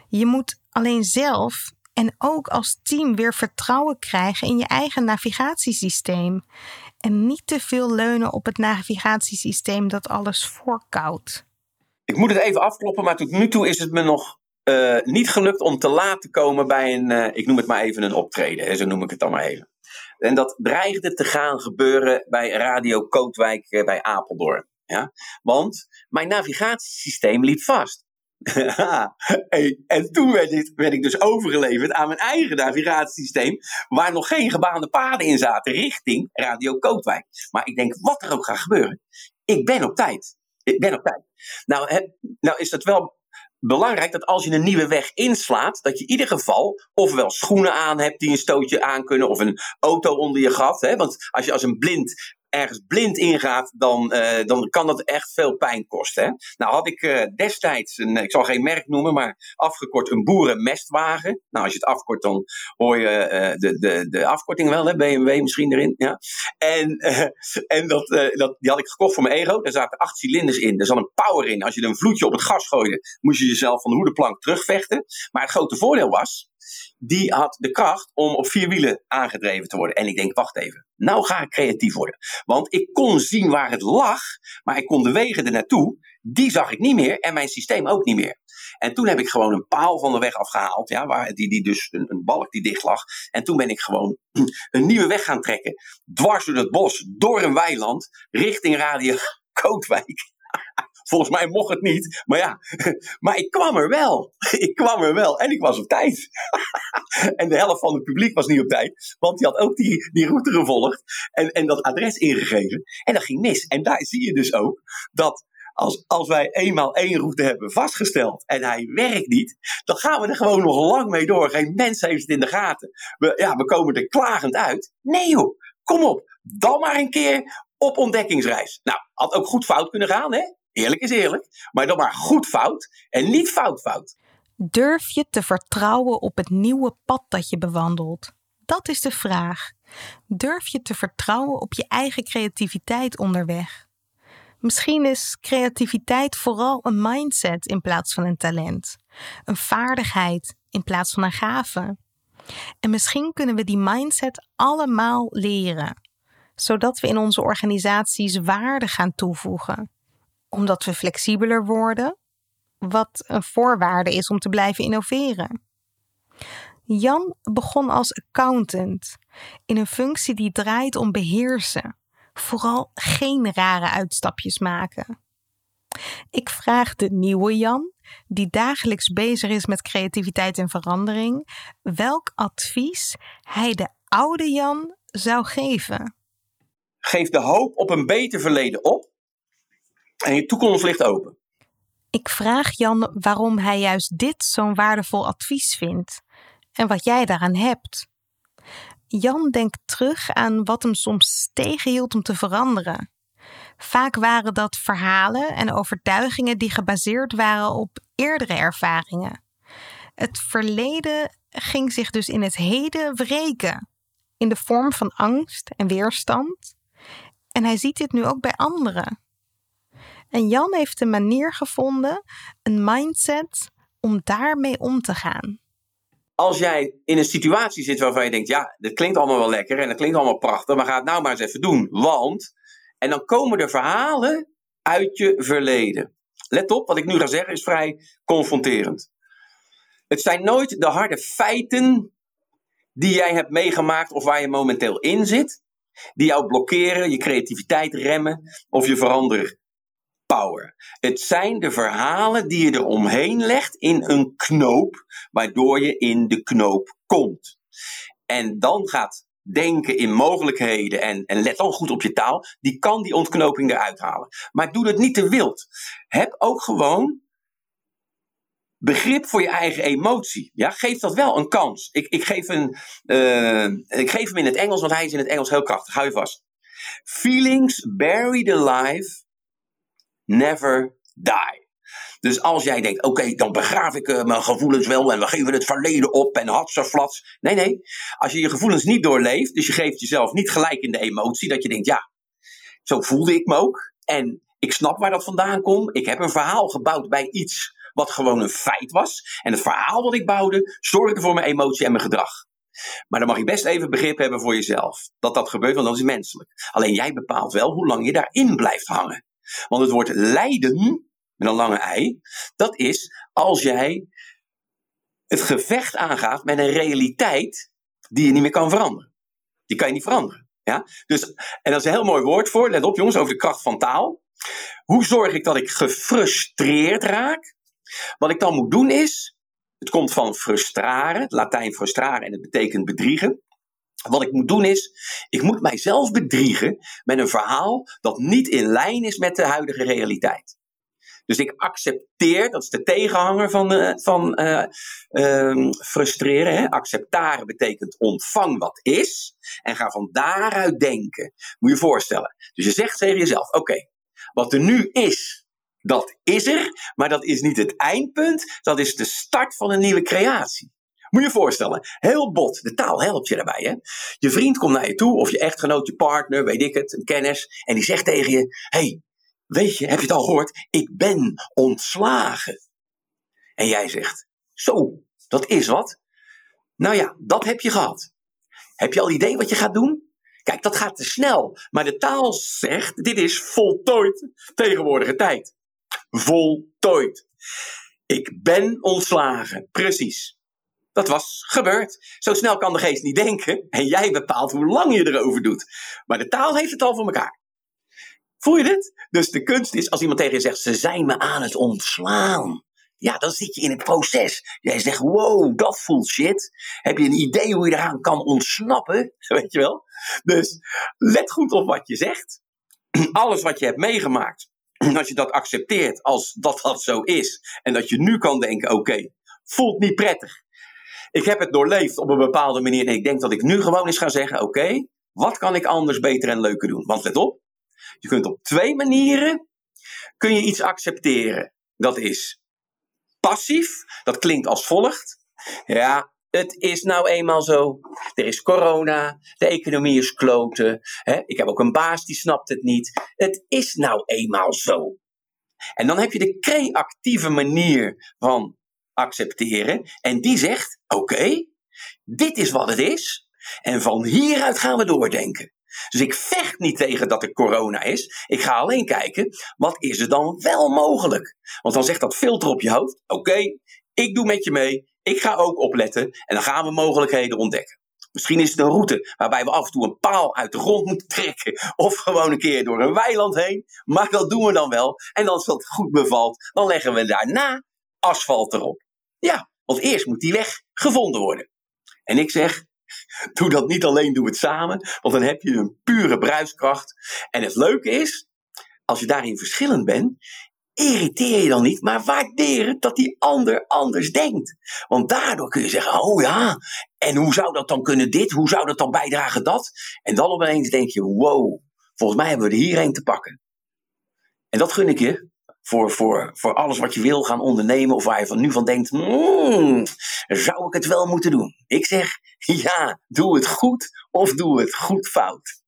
Je moet alleen zelf en ook als team weer vertrouwen krijgen in je eigen navigatiesysteem en niet te veel leunen op het navigatiesysteem dat alles voorkoudt. Ik moet het even afkloppen, maar tot nu toe is het me nog uh, niet gelukt om te laat te komen bij een, uh, ik noem het maar even een optreden, hè, zo noem ik het dan maar even. En dat dreigde te gaan gebeuren bij Radio Kootwijk uh, bij Apeldoorn. Ja? Want mijn navigatiesysteem liep vast. [LAUGHS] en toen werd, dit, werd, ik dus overgeleverd aan mijn eigen navigatiesysteem, waar nog geen gebaande paden in zaten, richting Radio Kootwijk. Maar ik denk, wat er ook gaat gebeuren, ik ben op tijd. Ik ben op tijd. Nou, nou is het wel belangrijk dat als je een nieuwe weg inslaat, dat je in ieder geval ofwel schoenen aan hebt die een stootje aan kunnen, of een auto onder je gat. Want als je als een blind ergens blind ingaat, dan, uh, dan kan dat echt veel pijn kosten. Hè? Nou had ik uh, destijds, een, ik zal geen merk noemen, maar afgekort een boerenmestwagen. Nou als je het afkort, dan hoor je uh, de, de, de afkorting wel, hè? BMW misschien erin. Ja? En, en dat, dat, die had ik gekocht voor mijn ego. Daar zaten acht cilinders in, er zat een power in. Als je een vloedje op het gas gooide, moest je jezelf van de hoedenplank terugvechten. Maar het grote voordeel was, die had de kracht om op vier wielen aangedreven te worden. En ik denk, wacht even, nou ga ik creatief worden. Want ik kon zien waar het lag, maar ik kon de wegen er naartoe. Die zag ik niet meer en mijn systeem ook niet meer. En toen heb ik gewoon een paal van de weg afgehaald, ja, waar, die, die dus een, een balk die dicht lag. En toen ben ik gewoon [CLEARS THROAT] een nieuwe weg gaan trekken. Dwars door het bos, door een weiland, richting Radio [LAUGHS] Kootwijk. Volgens mij mocht het niet. Maar ja, [LAUGHS] maar ik kwam er wel. [LAUGHS] Ik kwam er wel. En ik was op tijd. [LAUGHS] En de helft van het publiek was niet op tijd. Want die had ook die, die route gevolgd. En, en dat adres ingegeven. En dat ging mis. En daar zie je dus ook dat als, als wij eenmaal één route hebben vastgesteld en hij werkt niet, dan gaan we er gewoon nog lang mee door. Geen mens heeft het in de gaten. We, ja, we komen er klagend uit. Nee joh, kom op. Dan maar een keer op ontdekkingsreis. Nou, had ook goed fout kunnen gaan, hè? Eerlijk is eerlijk. Maar dan maar goed fout en niet fout fout. Durf je te vertrouwen op het nieuwe pad dat je bewandelt? Dat is de vraag. Durf je te vertrouwen op je eigen creativiteit onderweg? Misschien is creativiteit vooral een mindset in plaats van een talent, een vaardigheid in plaats van een gave. En misschien kunnen we die mindset allemaal leren, zodat we in onze organisaties waarde gaan toevoegen omdat we flexibeler worden, wat een voorwaarde is om te blijven innoveren. Jan begon als accountant in een functie die draait om beheersen, vooral geen rare uitstapjes maken. Ik vraag de nieuwe Jan, die dagelijks bezig is met creativiteit en verandering, welk advies hij de oude Jan zou geven. Geef de hoop op een beter verleden op en je toekomst ligt open. Ik vraag Jan waarom hij juist dit zo'n waardevol advies vindt en wat jij daaraan hebt. Jan denkt terug aan wat hem soms tegenhield om te veranderen. Vaak waren dat verhalen en overtuigingen die gebaseerd waren op eerdere ervaringen. Het verleden ging zich dus in het heden wreken, in de vorm van angst en weerstand. En hij ziet dit nu ook bij anderen. En Jan heeft een manier gevonden, een mindset, om daarmee om te gaan. Als jij in een situatie zit waarvan je denkt, ja, dit klinkt allemaal wel lekker en dat klinkt allemaal prachtig, maar ga het nou maar eens even doen. Want, en dan komen er verhalen uit je verleden. Let op, wat ik nu ga zeggen is vrij confronterend. Het zijn nooit de harde feiten die jij hebt meegemaakt of waar je momenteel in zit, die jou blokkeren, je creativiteit remmen of je veranderen power. Het zijn de verhalen die je eromheen legt in een knoop, waardoor je in de knoop komt. En dan gaat denken in mogelijkheden en, en let dan goed op je taal, die kan die ontknoping eruit halen. Maar doe het niet te wild. Heb ook gewoon begrip voor je eigen emotie. Ja, geef dat wel een kans. Ik, ik, geef, een, uh, ik geef hem in het Engels, want hij is in het Engels heel krachtig. Hou je vast. Feelings buried alive never die. Dus als jij denkt, oké, dan begraaf ik uh, mijn gevoelens wel en we geven het verleden op en hatsaflats. Nee, nee. Als je je gevoelens niet doorleeft, dus je geeft jezelf niet gelijk in de emotie, dat je denkt, ja, zo voelde ik me ook. En ik snap waar dat vandaan komt. Ik heb een verhaal gebouwd bij iets wat gewoon een feit was. En het verhaal wat ik bouwde, zorgde voor mijn emotie en mijn gedrag. Maar dan mag je best even begrip hebben voor jezelf. Dat dat gebeurt, want dat is menselijk. Alleen jij bepaalt wel hoe lang je daarin blijft hangen. Want het woord lijden, met een lange ei, dat is als jij het gevecht aangaat met een realiteit die je niet meer kan veranderen. Die kan je niet veranderen. Ja? Dus, en dat is een heel mooi woord voor, let op jongens, over de kracht van taal. Hoe zorg ik dat ik gefrustreerd raak? Wat ik dan moet doen is, het komt van frustraren, het Latijn frustraren en het betekent bedriegen. Wat ik moet doen is, ik moet mijzelf bedriegen met een verhaal dat niet in lijn is met de huidige realiteit. Dus ik accepteer, dat is de tegenhanger van, uh, van uh, uh, frustreren. Hè? Acceptaren betekent ontvang wat is en ga van daaruit denken. Moet je je voorstellen. Dus je zegt tegen jezelf: oké, wat er nu is, dat is er, maar dat is niet het eindpunt, dat is de start van een nieuwe creatie. Moet je je voorstellen, heel bot, de taal helpt je daarbij. Hè? Je vriend komt naar je toe, of je echtgenoot, je partner, weet ik het, een kennis, en die zegt tegen je: hey, weet je, heb je het al gehoord? Ik ben ontslagen. En jij zegt: Zo, dat is wat. Nou ja, dat heb je gehad. Heb je al idee wat je gaat doen? Kijk, dat gaat te snel. Maar de taal zegt: dit is voltooid tegenwoordige tijd. Voltooid. Ik ben ontslagen. Precies. Dat was gebeurd. Zo snel kan de geest niet denken. En jij bepaalt hoe lang je erover doet. Maar de taal heeft het al voor elkaar. Voel je dit? Dus de kunst is als iemand tegen je zegt: ze zijn me aan het ontslaan. Ja, dan zit je in het proces. Jij zegt: wow, dat voelt shit. Heb je een idee hoe je eraan kan ontsnappen? [LAUGHS] Weet je wel? Dus let goed op wat je zegt. [CLEARS THROAT] Alles wat je hebt meegemaakt, [CLEARS THROAT] als je dat accepteert als dat dat zo is. En dat je nu kan denken: oké, voelt niet prettig. Ik heb het doorleefd op een bepaalde manier. En ik denk dat ik nu gewoon eens ga zeggen: oké, wat kan ik anders, beter en leuker doen? Want let op, je kunt op twee manieren kun je iets accepteren. Dat is passief. Dat klinkt als volgt. Ja, het is nou eenmaal zo. Er is corona. De economie is kloten. Hè? Ik heb ook een baas die snapt het niet. Het is nou eenmaal zo. En dan heb je de creatieve manier van accepteren. En die zegt: oké, dit is wat het is. En van hieruit gaan we doordenken. Dus ik vecht niet tegen dat er corona is. Ik ga alleen kijken, wat is er dan wel mogelijk? Want dan zegt dat filter op je hoofd, oké, ik doe met je mee, ik ga ook opletten en dan gaan we mogelijkheden ontdekken. Misschien is het een route waarbij we af en toe een paal uit de grond moeten [LAUGHS] trekken. Of gewoon een keer door een weiland heen. Maar dat doen we dan wel. En als dat goed bevalt, dan leggen we daarna asfalt erop. Ja, want eerst moet die weg gevonden worden. En ik zeg, [LAUGHS] Doe dat niet alleen, doe het samen. Want dan heb je een pure bruiskracht. En het leuke is, als je daarin verschillend bent, irriteer je dan niet, maar waardeer het dat die ander anders denkt. Want daardoor kun je zeggen, oh ja, en hoe zou dat dan kunnen dit? Hoe zou dat dan bijdragen dat? En dan opeens denk je, wow, volgens mij hebben we er hierheen te pakken. En dat gun ik je voor, voor, voor alles wat je wil gaan ondernemen of waar je van nu van denkt, hmm, zou ik het wel moeten doen? Ik zeg, [LAUGHS] ja, doe het goed of doe het goed fout.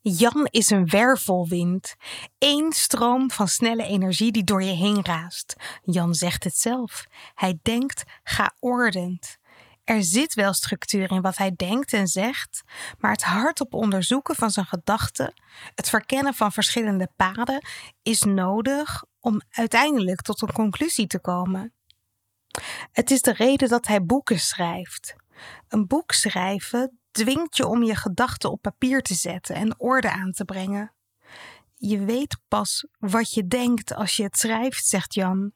Jan is een wervelwind. Eén stroom van snelle energie die door je heen raast. Jan zegt het zelf. Hij denkt geordend. Er zit wel structuur in wat hij denkt en zegt, maar het hardop onderzoeken van zijn gedachten, het verkennen van verschillende paden, is nodig om uiteindelijk tot een conclusie te komen. Het is de reden dat hij boeken schrijft. Een boek schrijven dwingt je om je gedachten op papier te zetten en orde aan te brengen. Je weet pas wat je denkt als je het schrijft, zegt Jan.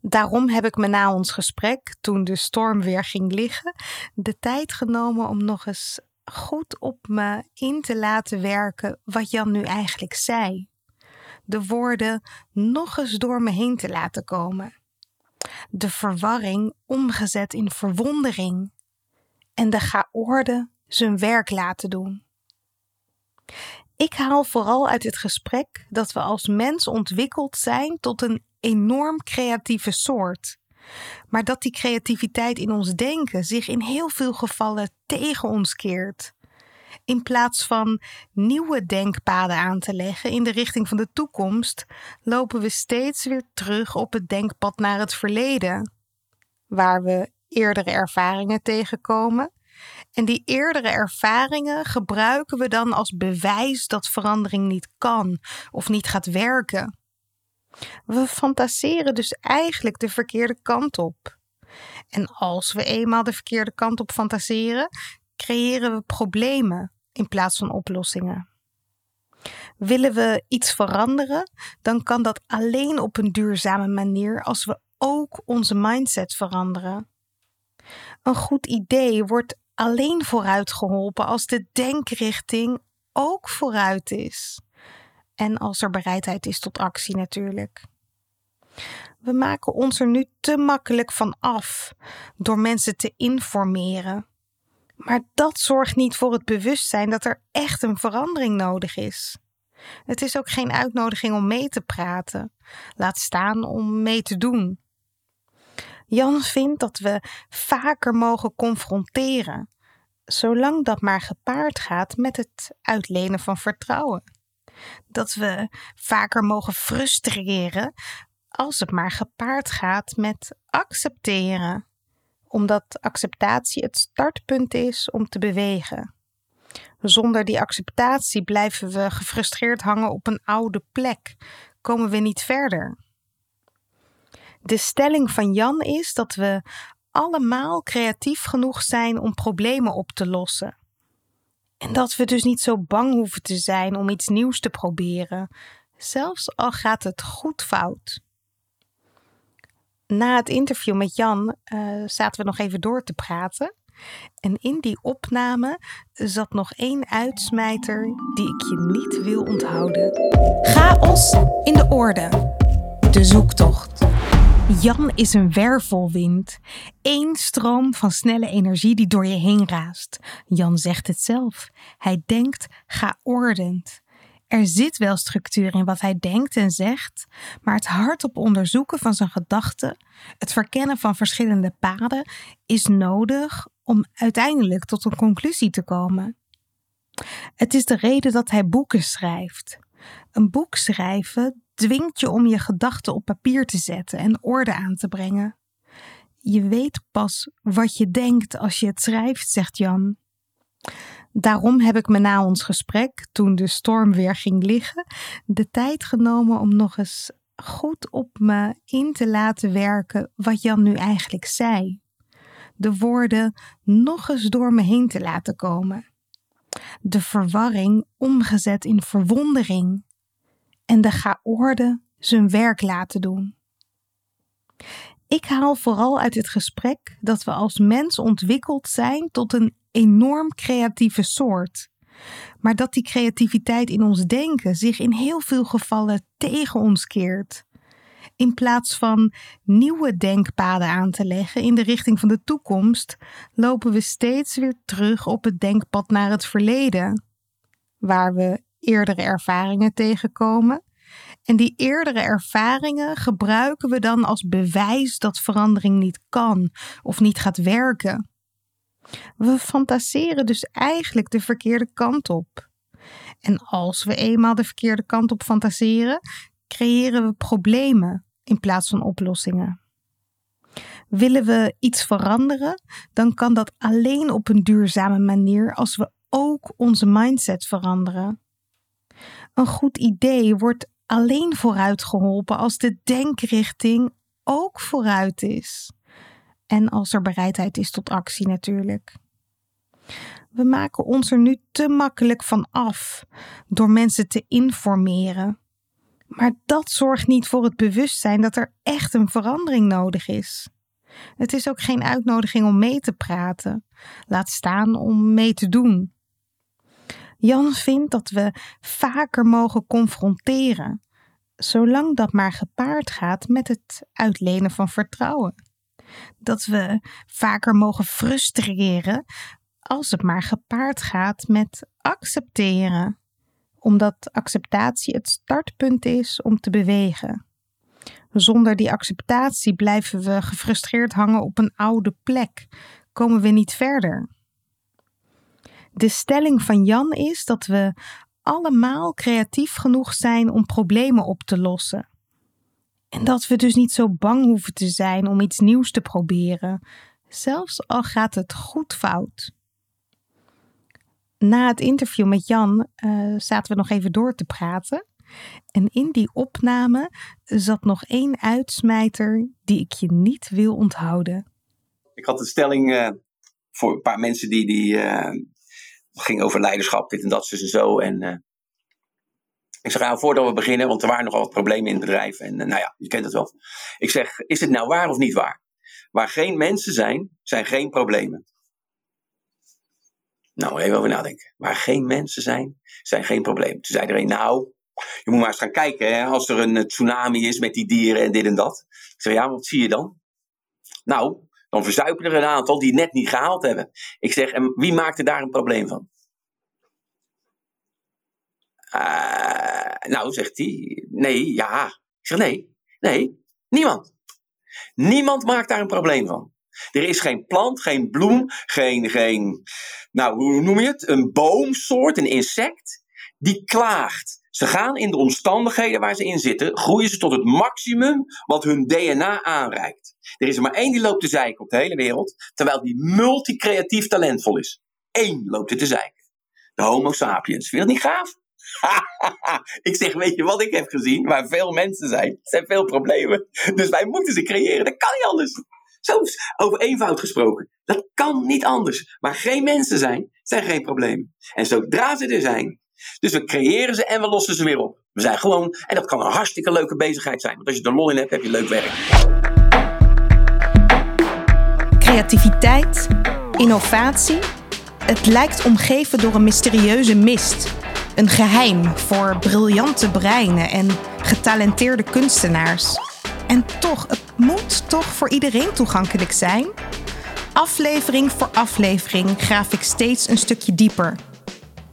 Daarom heb ik me na ons gesprek, toen de storm weer ging liggen, de tijd genomen om nog eens goed op me in te laten werken wat Jan nu eigenlijk zei. De woorden nog eens door me heen te laten komen. De verwarring omgezet in verwondering en de chaorde zijn werk laten doen. Ik haal vooral uit het gesprek dat we als mens ontwikkeld zijn tot een enorm creatieve soort. Maar dat die creativiteit in ons denken zich in heel veel gevallen tegen ons keert. In plaats van nieuwe denkpaden aan te leggen in de richting van de toekomst, lopen we steeds weer terug op het denkpad naar het verleden, waar we eerdere ervaringen tegenkomen. En die eerdere ervaringen gebruiken we dan als bewijs dat verandering niet kan of niet gaat werken. We fantaseren dus eigenlijk de verkeerde kant op. En als we eenmaal de verkeerde kant op fantaseren, creëren we problemen in plaats van oplossingen. Willen we iets veranderen, dan kan dat alleen op een duurzame manier als we ook onze mindset veranderen. Een goed idee wordt alleen vooruit geholpen als de denkrichting ook vooruit is. En als er bereidheid is tot actie natuurlijk. We maken ons er nu te makkelijk van af door mensen te informeren. Maar dat zorgt niet voor het bewustzijn dat er echt een verandering nodig is. Het is ook geen uitnodiging om mee te praten, laat staan om mee te doen. Jan vindt dat we vaker mogen confronteren, zolang dat maar gepaard gaat met het uitlenen van vertrouwen. Dat we vaker mogen frustreren als het maar gepaard gaat met accepteren, omdat acceptatie het startpunt is om te bewegen. Zonder die acceptatie blijven we gefrustreerd hangen op een oude plek, komen we niet verder. De stelling van Jan is dat we allemaal creatief genoeg zijn om problemen op te lossen. En dat we dus niet zo bang hoeven te zijn om iets nieuws te proberen, zelfs al gaat het goed fout. Na het interview met Jan uh, zaten we nog even door te praten. En in die opname zat nog één uitsmijter die ik je niet wil onthouden. Chaos in de orde. De zoektocht. Jan is een wervelwind. Eén stroom van snelle energie die door je heen raast. Jan zegt het zelf. Hij denkt geordend. Er zit wel structuur in wat hij denkt en zegt, maar het hardop onderzoeken van zijn gedachten, het verkennen van verschillende paden, is nodig om uiteindelijk tot een conclusie te komen. Het is de reden dat hij boeken schrijft. Een boek schrijven dwingt je om je gedachten op papier te zetten en orde aan te brengen. Je weet pas wat je denkt als je het schrijft, zegt Jan. Daarom heb ik me na ons gesprek, toen de storm weer ging liggen, de tijd genomen om nog eens goed op me in te laten werken wat Jan nu eigenlijk zei. De woorden nog eens door me heen te laten komen. De verwarring omgezet in verwondering en de chaorde zijn werk laten doen. Ik haal vooral uit het gesprek dat we als mens ontwikkeld zijn tot een enorm creatieve soort. Maar dat die creativiteit in ons denken zich in heel veel gevallen tegen ons keert. In plaats van nieuwe denkpaden aan te leggen in de richting van de toekomst, lopen we steeds weer terug op het denkpad naar het verleden, waar we eerdere ervaringen tegenkomen. En die eerdere ervaringen gebruiken we dan als bewijs dat verandering niet kan of niet gaat werken. We fantaseren dus eigenlijk de verkeerde kant op. En als we eenmaal de verkeerde kant op fantaseren, creëren we problemen in plaats van oplossingen. Willen we iets veranderen, dan kan dat alleen op een duurzame manier als we ook onze mindset veranderen. Een goed idee wordt alleen vooruit geholpen als de denkrichting ook vooruit is. En als er bereidheid is tot actie natuurlijk. We maken ons er nu te makkelijk van af door mensen te informeren. Maar dat zorgt niet voor het bewustzijn dat er echt een verandering nodig is. Het is ook geen uitnodiging om mee te praten, laat staan om mee te doen. Jan vindt dat we vaker mogen confronteren, zolang dat maar gepaard gaat met het uitlenen van vertrouwen. Dat we vaker mogen frustreren als het maar gepaard gaat met accepteren, Omdat acceptatie het startpunt is om te bewegen. Zonder die acceptatie blijven we gefrustreerd hangen op een oude plek, komen we niet verder. De stelling van Jan is dat we allemaal creatief genoeg zijn om problemen op te lossen. En dat we dus niet zo bang hoeven te zijn om iets nieuws te proberen, zelfs al gaat het goed fout. Na het interview met Jan uh, zaten we nog even door te praten. En in die opname zat nog één uitsmijter die ik je niet wil onthouden. Ik had een stelling uh, voor een paar mensen die, die uh, ging over leiderschap, dit en dat, dus en zo. En uh, ik zeg, nou, voordat we beginnen, want er waren nogal wat problemen in het bedrijf. En nou ja, je kent het wel. Ik zeg, is het nou waar of niet waar? Waar geen mensen zijn, zijn geen problemen. Nou, even over nadenken. Waar geen mensen zijn, zijn geen problemen. Toen zei iedereen, nou, je moet maar eens gaan kijken hè, als er een eh, tsunami is met die dieren en dit en dat. Ik zeg, ja, wat zie je dan? Nou, dan verzuipen er een aantal die net niet gehaald hebben. Ik zeg, en wie maakt er daar een probleem van? Uh, nou, zegt hij, nee, ja. Ik zeg, nee, nee, niemand. Niemand maakt daar een probleem van. Er is geen plant, geen bloem, geen, geen nou, hoe noem je het? Een boomsoort, een insect, die klaagt. Ze gaan in de omstandigheden waar ze in zitten, groeien ze tot het maximum wat hun DNA aanreikt. Er is er maar één die loopt te zeiken op de hele wereld, terwijl die multicreatief talentvol is. Eén loopt er te zeiken. De Homo sapiens. Vind je niet gaaf? [LAUGHS] ik zeg, weet je wat ik heb gezien? Waar veel mensen zijn, zijn veel problemen. Dus wij moeten ze creëren. Dat kan niet anders. Zo over eenvoud gesproken. Dat kan niet anders. Waar geen mensen zijn, zijn geen problemen. En zodra ze er zijn, dus we creëren ze en we lossen ze weer op. We zijn gewoon, en dat kan een hartstikke leuke bezigheid zijn. Want als je er lol in hebt, heb je leuk werk. Creativiteit, innovatie. Het lijkt omgeven door een mysterieuze mist. Een geheim voor briljante breinen en getalenteerde kunstenaars. En toch, het moet toch voor iedereen toegankelijk zijn? Aflevering voor aflevering graaf ik steeds een stukje dieper.